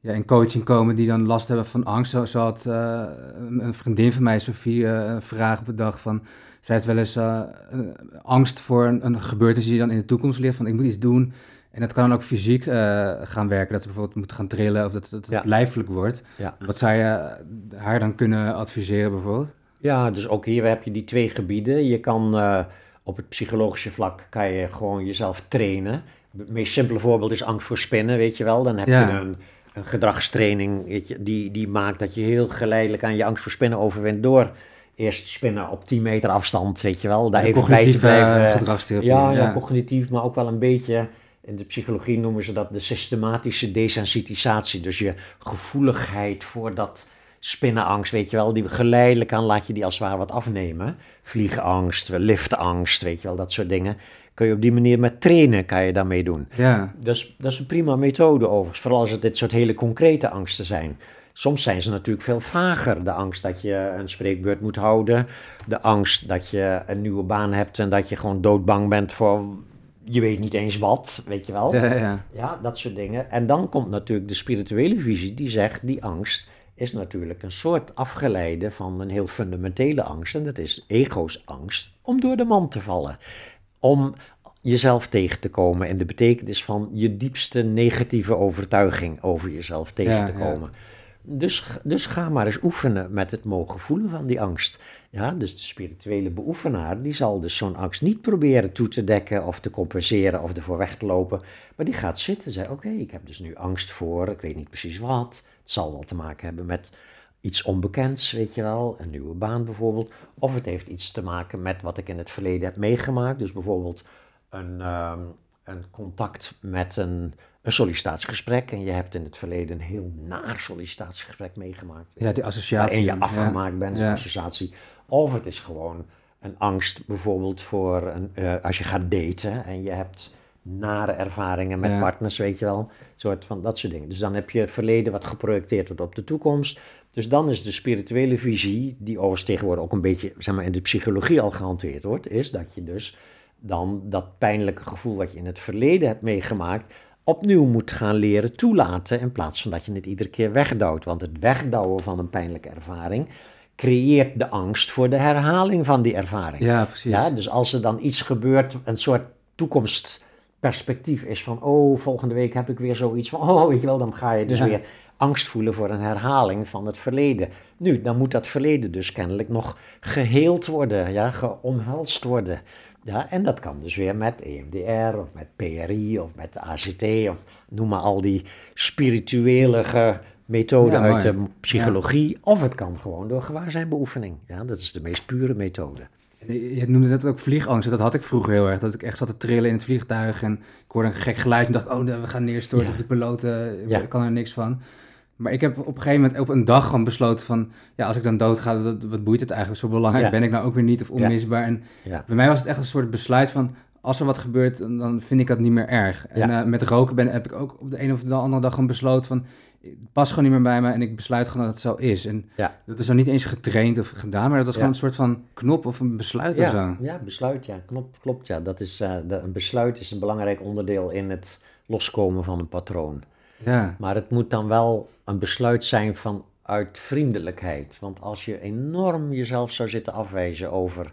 ja, in coaching komen die dan last hebben van angst. Zo, zo had eh, een vriendin van mij, Sofie, eh, een vraag op de dag van... Zij heeft wel eens eh, angst voor een, een gebeurtenis die dan in de toekomst ligt. Van ik moet iets doen. En dat kan dan ook fysiek gaan werken. Dat ze bijvoorbeeld moeten gaan trillen of dat, dat het Ja. lijfelijk wordt. Ja. Wat zou je haar dan kunnen adviseren bijvoorbeeld? ja, dus ook hier heb je die twee gebieden. Je kan op het psychologische vlak kan je gewoon jezelf trainen. Het meest simpele voorbeeld is angst voor spinnen, weet je wel. Dan heb Ja. je een gedragstraining weet je, die, die maakt dat je heel geleidelijk aan je angst voor spinnen overwint door eerst spinnen op 10 meter afstand, weet je wel. Daar even bij te blijven. gedragstherapie. Ja, ja, cognitief, maar ook wel een beetje. In de psychologie noemen ze dat de systematische desensitisatie. Dus je gevoeligheid voor dat spinnenangst, weet je wel. Die geleidelijk aan laat je die als het ware wat afnemen. Vliegenangst, liftangst, weet je wel, dat soort dingen. Kun je op die manier met trainen, kan je daarmee doen. ja. Dus dat is een prima methode overigens, vooral als het dit soort hele concrete angsten zijn. Soms zijn ze natuurlijk veel vager. De angst dat je een spreekbeurt moet houden. De angst dat je een nieuwe baan hebt en dat je gewoon doodbang bent voor je weet niet eens wat, weet je wel. Ja, ja. Ja, dat soort dingen. En dan komt natuurlijk de spirituele visie die zegt, die angst is natuurlijk een soort afgeleide van een heel fundamentele angst. En dat is ego's angst om door de man te vallen. Om jezelf tegen te komen in de betekenis van je diepste negatieve overtuiging over jezelf tegen Ja, te ja. komen. Dus, dus ga maar eens oefenen met het mogen voelen van die angst. Ja, dus de spirituele beoefenaar, die zal dus zo'n angst niet proberen toe te dekken of te compenseren of ervoor weg te lopen. Maar die gaat zitten en zegt, oké, ik heb dus nu angst voor, ik weet niet precies wat. Het zal wel te maken hebben met iets onbekends, weet je wel, een nieuwe baan bijvoorbeeld. Of het heeft iets te maken met wat ik in het verleden heb meegemaakt. Dus bijvoorbeeld een, ehm, een contact met een, een sollicitatiegesprek. En je hebt in het verleden een heel naar sollicitatiegesprek meegemaakt. ja, die associatie. waarin je ja. afgemaakt bent, Ja. associatie. Of het is gewoon een angst bijvoorbeeld voor een, eh, als je gaat daten en je hebt nare ervaringen met Ja. partners, weet je wel. Een soort van dat soort dingen. Dus dan heb je het verleden wat geprojecteerd wordt op de toekomst. Dus dan is de spirituele visie, die overigens tegenwoordig ook een beetje zeg maar, in de psychologie al gehanteerd wordt, is dat je dus dan dat pijnlijke gevoel wat je in het verleden hebt meegemaakt, opnieuw moet gaan leren toelaten in plaats van dat je het iedere keer wegdouwt. Want het wegdouwen van een pijnlijke ervaring creëert de angst voor de herhaling van die ervaring. Ja, precies. Ja, dus als er dan iets gebeurt, een soort toekomstperspectief is van, oh, volgende week heb ik weer zoiets van, oh, weet je wel, dan ga je dus Ja. weer angst voelen voor een herhaling van het verleden. Nu, dan moet dat verleden dus kennelijk nog geheeld worden, ja, geomhelst worden. Ja, en dat kan dus weer met EMDR of met PRI of met ACT of noem maar al die spirituele methoden Ja, uit de psychologie. Of het kan gewoon door gewaarzijnbeoefening. Ja, dat is de meest pure methode. Je noemde net ook vliegangst. Dat had ik vroeger heel erg. Dat ik echt zat te trillen in het vliegtuig. En ik hoorde een gek geluid en dacht, oh, we gaan neerstorten. Ja. Of de piloot, eh, ik kan er niks van. Maar ik heb op een gegeven moment op een dag gewoon besloten van... Ja, als ik dan dood ga, dat, wat boeit het eigenlijk? Zo belangrijk Ja. ben ik nou ook weer niet of onmisbaar. En bij mij was het echt een soort besluit van... Als er wat gebeurt, dan- vind ik dat niet meer erg. En eh, met roken ben, heb ik ook op de een of de andere dag gewoon besloten van... Het past gewoon niet meer bij me en ik besluit gewoon dat het zo is. En Ja. dat is dan niet eens getraind of gedaan, maar dat was Ja. gewoon een soort van knop of een besluit of Ja, zo. ja, besluit, ja. Klopt, klopt ja. Dat is, eh, de- een besluit is een belangrijk onderdeel in het loskomen van een patroon. Ja, Maar het moet dan wel een besluit zijn vanuit vriendelijkheid. Want als je enorm jezelf zou zitten afwijzen over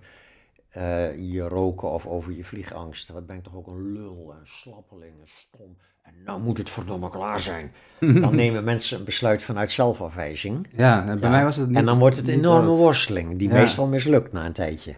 eh, je roken of over je vliegangst. Wat ben ik toch ook een lul, een slappeling, een stom. En nou moet het verdomme klaar zijn. Dan nemen mensen een besluit vanuit zelfafwijzing. Ja, en bij Ja, mij was het niet. En dan wordt het een enorme worsteling, die Ja. meestal mislukt na een tijdje.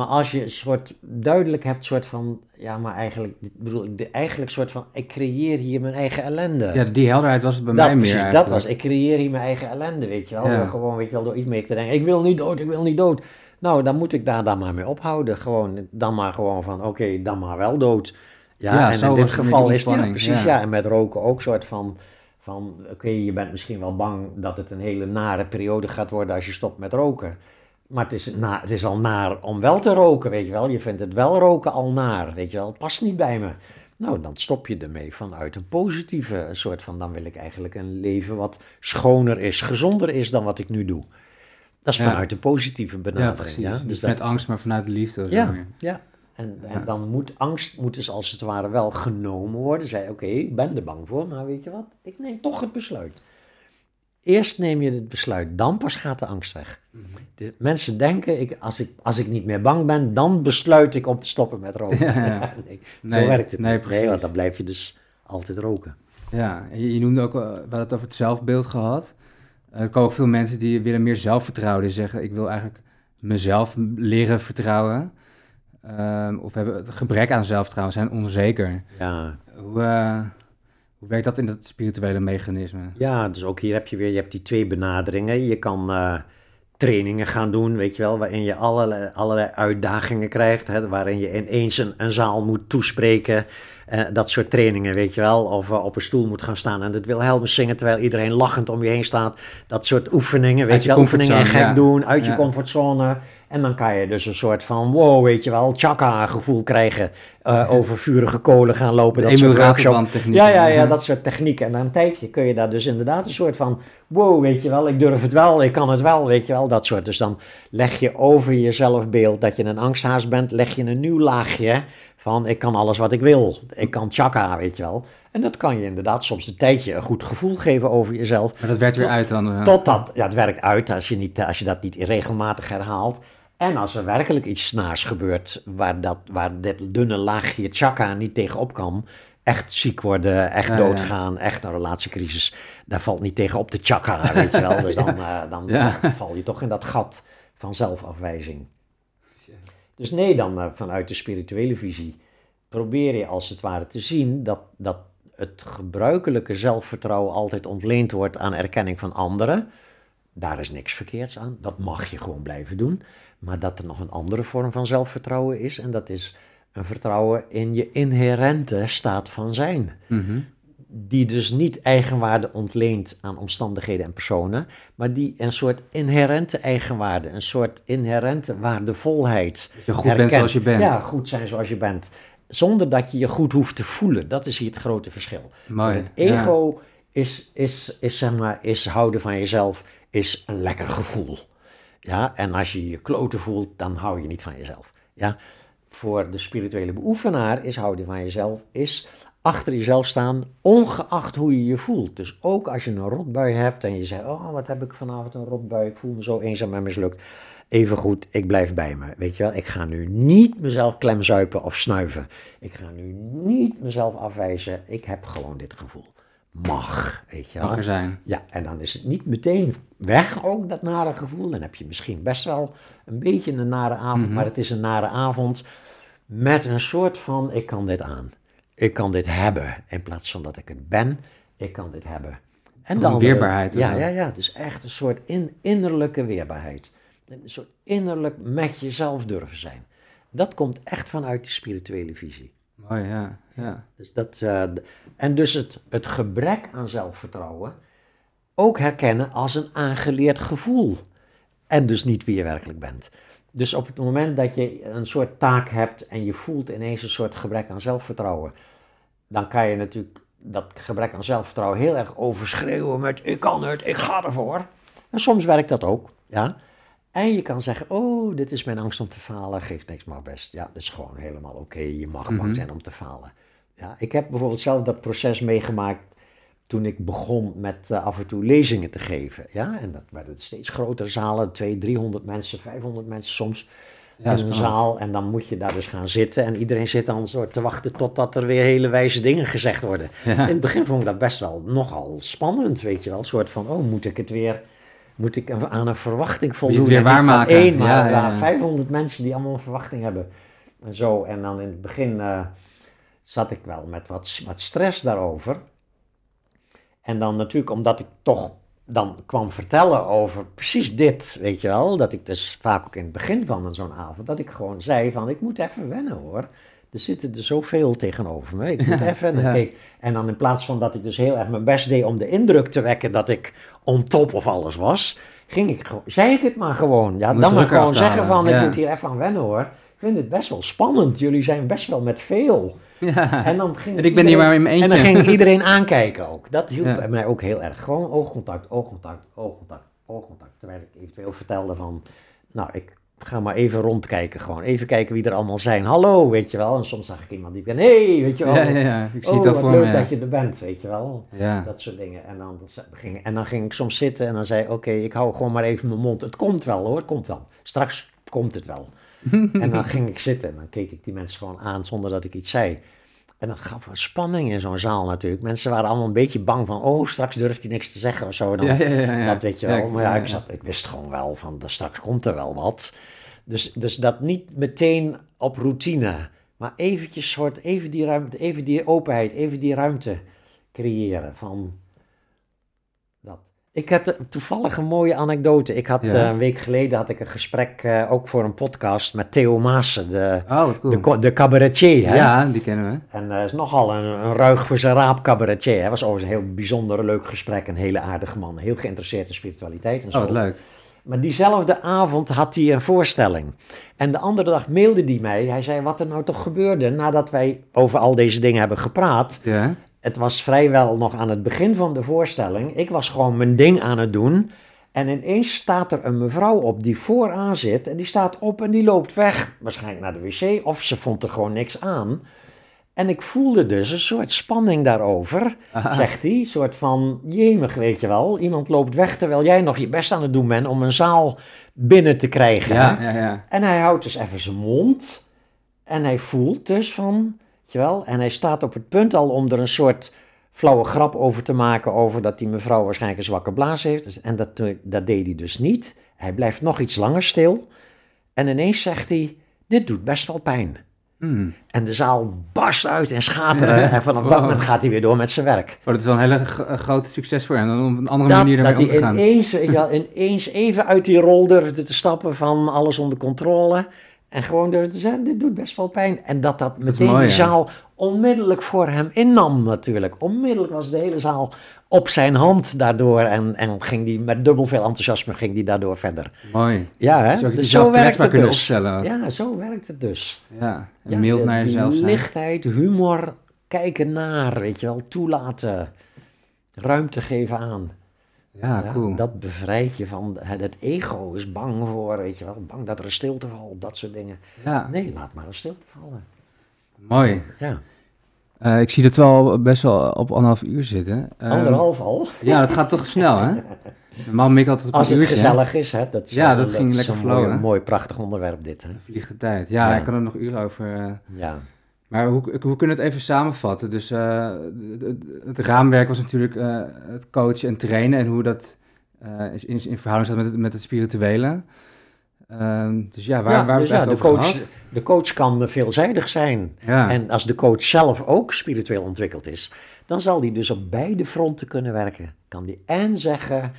Maar als je een soort duidelijk hebt, soort van, ja, maar eigenlijk, ik bedoel, de, eigenlijk soort van, ik creëer hier mijn eigen ellende. Ja, die helderheid was het bij dat, mij meer precies, dat was, ik creëer hier mijn eigen ellende, weet je wel. Ja. Gewoon, weet je wel, door iets mee te denken, ik wil niet dood, ik wil niet dood. Nou, dan moet ik daar dan maar mee ophouden. Gewoon, dan maar gewoon van, oké, dan maar wel dood. Ja, Ja, en zo in dit geval is het, ja, precies, ja. ja. En met roken ook soort van, van oké, je bent misschien wel bang dat het een hele nare periode gaat worden als je stopt met roken. Maar het is, na, het is al naar om wel te roken, weet je wel. Je vindt het wel roken al naar, weet je wel. Het past niet bij me. Nou, dan stop je ermee vanuit een positieve soort van... dan wil ik eigenlijk een leven wat schoner is, gezonder is dan wat ik nu doe. Dat is Ja. vanuit een positieve benadering. Ja, Niet Dus met dat- angst, maar vanuit de liefde. zo Ja, ja. En, en Ja. dan moet angst moet dus als het ware wel genomen worden. Zei, oké, ik ben er bang voor, maar weet je wat? Ik neem toch het besluit. Eerst neem je het besluit, dan pas gaat de angst weg. Mhm. De mensen denken, ik, als, ik, als ik niet meer bang ben, dan besluit ik om te stoppen met roken. Ja, ja. nee, Nee, zo werkt het nee, niet. precies. Nee, want dan blijf je dus altijd roken. Ja, je, je noemde ook, eh, we hadden het over het zelfbeeld gehad. Eh, Er komen ook veel mensen die willen meer zelfvertrouwen. Die zeggen, ik wil eigenlijk mezelf leren vertrouwen. Ehm, of hebben het gebrek aan zelfvertrouwen, zijn onzeker. Ja, Hoe, eh, hoe werkt dat in dat spirituele mechanisme? Ja, dus ook hier heb je weer, je hebt die twee benaderingen. Je kan eh, trainingen gaan doen, weet je wel, waarin je allerlei, uitdagingen krijgt, hè, waarin je ineens een, een zaal moet toespreken. Eh, dat soort trainingen, weet je wel. Of eh, op een stoel moet gaan staan en het Wilhelmus zingen terwijl iedereen lachend om je heen staat. Dat soort oefeningen, weet je je wel. Oefeningen en gek ja. doen, uit je comfortzone. En dan kan je dus een soort van, wow, weet je wel, chakra-gevoel krijgen. eh, over vurige kolen gaan lopen. De dat soort. Ja, ja, ja, dat soort technieken. En na een tijdje kun je daar dus inderdaad een soort van... wow, weet je wel, ik durf het wel, ik kan het wel, weet je wel, dat soort. Dus dan leg je over je zelfbeeld dat je een angsthaas bent... leg je een nieuw laagje van ik kan alles wat ik wil. Ik kan chakra, weet je wel. En dat kan je inderdaad soms een tijdje een goed gevoel geven over jezelf... Maar dat werkt weer uit dan. eh. Totdat, ja, het werkt uit als je, niet, als je dat niet regelmatig herhaalt. En als er werkelijk iets snaars gebeurt waar, dat, waar dit dunne laagje chakra niet tegenop kan. Echt ziek worden, echt Ja, ja. doodgaan, echt een relatiecrisis. Daar valt niet tegen op de chakra, weet je wel. Dus dan, eh, dan Ja. val je toch in dat gat van zelfafwijzing. Dus nee, dan eh, vanuit de spirituele visie probeer je als het ware te zien dat, dat het gebruikelijke zelfvertrouwen altijd ontleend wordt aan erkenning van anderen. Daar is niks verkeerds aan, dat mag je gewoon blijven doen. Maar dat er nog een andere vorm van zelfvertrouwen is en dat is een vertrouwen in je inherente staat van zijn Mhm. Die dus niet eigenwaarde ontleent aan omstandigheden en personen, maar die een soort inherente eigenwaarde, een soort inherente waardevolheid. Dat je goed bent herkent. zoals je bent. Ja, goed zijn zoals je bent. Zonder dat je je goed hoeft te voelen. Dat is hier het grote verschil. Mooi. Het ego is, is, is, zeg maar, is houden van jezelf, is een lekker gevoel. Ja, en als je je kloten voelt, dan hou je niet van jezelf. Ja, voor de spirituele beoefenaar is houden van jezelf, is achter jezelf staan, ongeacht hoe je je voelt. Dus ook als je een rotbui hebt en je zegt, oh, wat heb ik vanavond een rotbui, ik voel me zo eenzaam en mislukt. Even goed, ik blijf bij me. Weet je wel, ik ga nu niet mezelf klemzuipen of snuiven. Ik ga nu niet mezelf afwijzen. Ik heb gewoon dit gevoel. Mag, weet je wel. Mag er zijn. Ja, en dan is het niet meteen weg ook, dat nare gevoel. Dan heb je misschien best wel een beetje een nare avond, Mhm. maar het is een nare avond met een soort van, ik kan dit aan. Ik kan dit hebben, in plaats van dat ik het ben, ik kan dit hebben. En andere- weerbaarheid, Ja, ja, ja, het is echt een soort in, innerlijke weerbaarheid. Een soort innerlijk met jezelf durven zijn. Dat komt echt vanuit de spirituele visie. Mooi, ja. ja. Dus dat, eh, en dus het, het gebrek aan zelfvertrouwen ook herkennen als een aangeleerd gevoel. En dus niet wie je werkelijk bent. Dus op het moment dat je een soort taak hebt en je voelt ineens een soort gebrek aan zelfvertrouwen, dan kan je natuurlijk dat gebrek aan zelfvertrouwen heel erg overschreeuwen met ik kan het, ik ga ervoor. En soms werkt dat ook, ja. En je kan zeggen, oh, dit is mijn angst om te falen, geeft niks maar best. Ja, dat is gewoon helemaal oké, je mag bang Mhm. zijn om te falen. Ja, ik heb bijvoorbeeld zelf dat proces meegemaakt toen ik begon met eh, af en toe lezingen te geven. Ja, en dat werden steeds grotere zalen, 200, 300 mensen, 500 mensen soms. In een zaal. En dan moet je daar dus gaan zitten. En iedereen zit dan zo te wachten totdat er weer hele wijze dingen gezegd worden. Ja. In het begin vond ik dat best wel nogal spannend, weet je wel. Een soort van, oh, moet ik het weer... Moet ik aan een verwachting voldoen? weer waarmaken. één, maar Ja, ja, ja, ja. 500 mensen die allemaal een verwachting hebben. En zo. En dan in het begin eh, zat ik wel met wat, wat stress daarover. En dan natuurlijk omdat ik toch dan kwam vertellen over precies dit, weet je wel. Dat ik dus vaak ook in het begin van zo'n avond, dat ik gewoon zei van, ik moet even wennen hoor. Er zitten er zoveel tegenover me. Ik moet even. En dan, ja. keek- en dan in plaats van dat ik dus heel erg mijn best deed om de indruk te wekken dat ik on top of alles was, ging ik gewoon, zei ik het maar gewoon. Ja, dan maar af gewoon zeggen van, ik moet hier even aan wennen hoor. Ik vind het best wel spannend. Jullie zijn best wel met veel. Ja. En, dan ging En ik ben hier iedereen- maar in mijn En dan eentje. ging iedereen aankijken ook. Dat hielp Ja. mij ook heel erg. Gewoon oogcontact, oogcontact, oogcontact, oogcontact. Terwijl ik eventueel vertelde van, nou, ik ga maar even rondkijken. Gewoon even kijken wie er allemaal zijn. Hallo, weet je wel. En soms zag ik iemand die ben, hey, weet je wel. Ja, ja, ja. Ik zie oh, het al voor leuk me. dat je er bent, weet je wel. Ja. Dat soort dingen. En dan, ging, en dan ging ik soms zitten en dan zei ik, oké, ik hou gewoon maar even mijn mond. Het komt wel hoor, het komt wel. Straks komt het wel. en dan ging ik zitten en dan keek ik die mensen gewoon aan zonder dat ik iets zei. En dat gaf een spanning in zo'n zaal natuurlijk. Mensen waren allemaal een beetje bang van, oh, straks durft hij niks te zeggen of zo. Dan, Ja, ja, ja, ja. Dat weet je wel. Maar ja, ik, zat, ik wist gewoon wel van, "Er- straks komt er wel wat. Dus, dus dat niet meteen op routine. Maar eventjes soort, even die ruimte, even die openheid, even die ruimte creëren van. Ik had eh, toevallig een mooie anekdote. Ik had Ja. eh, een week geleden had ik een gesprek eh, ook voor een podcast met Theo Maassen, de, Oh, cool. de, cabaretier. Hè? Ja, die kennen we. En hij is nogal een, een ruig voor zijn raap cabaretier. Hij was overigens een heel bijzonder leuk gesprek. Een hele aardige man. Heel geïnteresseerd in spiritualiteit en zo. Oh, wat leuk. Maar diezelfde avond had hij een voorstelling. En de andere dag mailde hij mij. Hij zei wat er nou toch gebeurde nadat wij over al deze dingen hebben gepraat. Ja. Het was vrijwel nog aan het begin van de voorstelling. Ik was gewoon mijn ding aan het doen. En ineens staat er een mevrouw op die vooraan zit. En die staat op en die loopt weg. Waarschijnlijk naar de wc. Of ze vond er gewoon niks aan. En ik voelde dus een soort spanning daarover, Aha. zegt hij. Een soort van, jemig, weet je wel. Iemand loopt weg terwijl jij nog je best aan het doen bent om een zaal binnen te krijgen. Ja, ja, ja. En hij houdt dus even zijn mond. En hij voelt dus van, weet je wel. En hij staat op het punt al om er een soort flauwe grap over te maken. Over dat die mevrouw waarschijnlijk een zwakke blaas heeft. Dus- En dat, dat deed hij dus niet. Hij blijft nog iets langer stil. En ineens zegt hij, dit doet best wel pijn. Hmm. En de zaal barst uit in schateren. En vanaf dat moment gaat hij weer door met zijn werk. Oh, dat is wel een hele groot succes voor hem. Om op een andere Dat, manier ermee dat om te hij gaan. ineens, je wel, ineens even uit die rol durfde te stappen van alles onder controle. En gewoon durfde te zeggen, dit doet best wel pijn. En dat dat meteen mooi, die ja. zaal onmiddellijk voor hem innam natuurlijk. Onmiddellijk was de hele zaal op zijn hand daardoor. En, en ging die met dubbel veel enthousiasme ging die daardoor verder. Mooi. Ja, hè? Dus zo werkt het dus. opstellen. Ja, zo werkt het dus. Ja. En Ja, mild de- naar jezelf de zijn. Lichtheid, humor, kijken naar, weet je wel, toelaten. Ruimte geven aan. Ja, Ja, cool. Dat bevrijdt je van het, ego is bang voor, weet je wel, bang dat er een stilte valt, dat soort dingen. Ja, Nee, laat maar een stilte vallen. mooi. Ja, Eh, ik zie dat we al best wel op anderhalf uur zitten. Ehm, anderhalf al. Ja, dat gaat toch snel, hè? Normaal mik altijd op Als het uurtje. gezellig is, hè. Dat is, Ja, dat ging lekker flowen. Mooi, mooi, prachtig onderwerp dit, hè. Tijd. Ja, Ja. ik kan er nog uren over. eh, Ja. Maar hoe, hoe kunnen we het even samenvatten? Dus eh, het, raamwerk was natuurlijk eh, het coachen en trainen en hoe dat eh, is in, in verhouding staat met het, met het spirituele. Ehm, dus ja, waar, ja, waar dus ja, we de, het over coach, gehad? de coach kan veelzijdig zijn. Ja, En als de coach zelf ook spiritueel ontwikkeld is, dan zal die dus op beide fronten kunnen werken. Kan die en zeggen,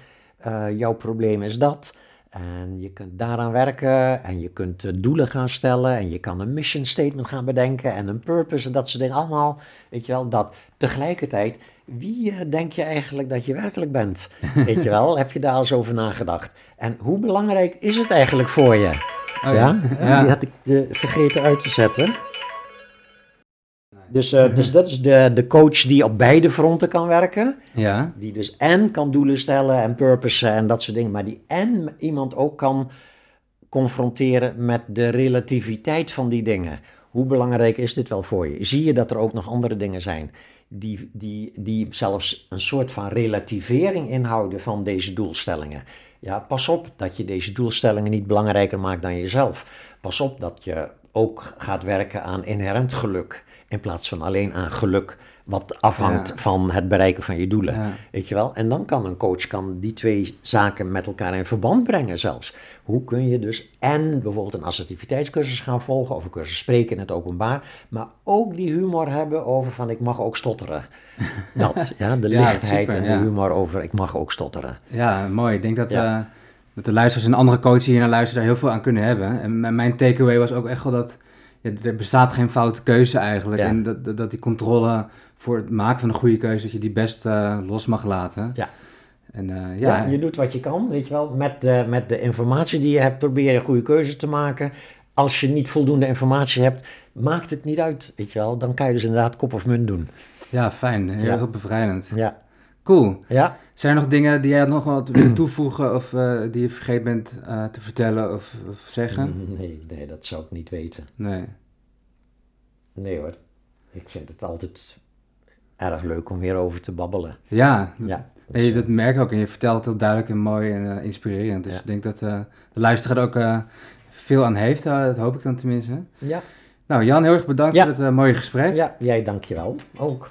jouw probleem is dat. En je kunt daaraan werken en je kunt eh, doelen gaan stellen en je kan een mission statement gaan bedenken en een purpose en dat soort dingen allemaal. Weet je wel, dat tegelijkertijd, wie eh, denk je eigenlijk dat je werkelijk bent? Weet je wel, heb je daar eens over nagedacht? En hoe belangrijk is het eigenlijk voor je? Oh, ja, ja. die had ik eh, vergeten uit te zetten. Dus, eh, dus dat is de, de coach die op beide fronten kan werken. ja. Die dus en kan doelen stellen en purpose en dat soort dingen. Maar die en iemand ook kan confronteren met de relativiteit van die dingen. Hoe belangrijk is dit wel voor je? Zie je dat er ook nog andere dingen zijn die, die, die zelfs een soort van relativering inhouden van deze doelstellingen? Ja, pas op dat je deze doelstellingen niet belangrijker maakt dan jezelf. Pas op dat je ook gaat werken aan inherent geluk in plaats van alleen aan geluk wat afhangt Ja. van het bereiken van je doelen. Ja. Weet je wel? En dan kan een coach kan die twee zaken met elkaar in verband brengen zelfs. Hoe kun je dus en bijvoorbeeld een assertiviteitscursus gaan volgen of een cursus spreken in het openbaar, maar ook die humor hebben over van ik mag ook stotteren. Dat, ja, de Ja, lichtheid super, en de humor over ik mag ook stotteren. Ja, mooi. Ik denk dat, eh, dat de luisteraars en andere coaches hier naar luisteren daar heel veel aan kunnen hebben. En mijn takeaway was ook echt wel dat ja, er bestaat geen foute keuze eigenlijk. Ja. En dat, dat, die controle voor het maken van een goede keuze, dat je die best eh, los mag laten. Ja. En eh, Ja, ja, je doet wat je kan, weet je wel. Met de, met de informatie die je hebt, probeer je een goede keuze te maken. Als je niet voldoende informatie hebt, maakt het niet uit, weet je wel. Dan kan je dus inderdaad kop of munt doen. ja, fijn. Heel, heel bevrijdend. Ja, Cool. ja. Zijn er nog dingen die jij nog wat willen toevoegen of eh, die je vergeten bent eh, te vertellen of, of zeggen? Nee, nee, dat zou ik niet weten. Nee. Nee hoor, ik vind het altijd erg leuk om hierover te babbelen. Ja, Ja, En je, dat merk ik ook en je vertelt het heel duidelijk en mooi en eh, inspirerend. Dus Ja. ik denk dat eh, de luisteraar er ook eh, veel aan heeft, eh, dat hoop ik dan tenminste. ja, Nou Jan, heel erg bedankt Ja. voor het eh, mooie gesprek. ja jij dankjewel ook.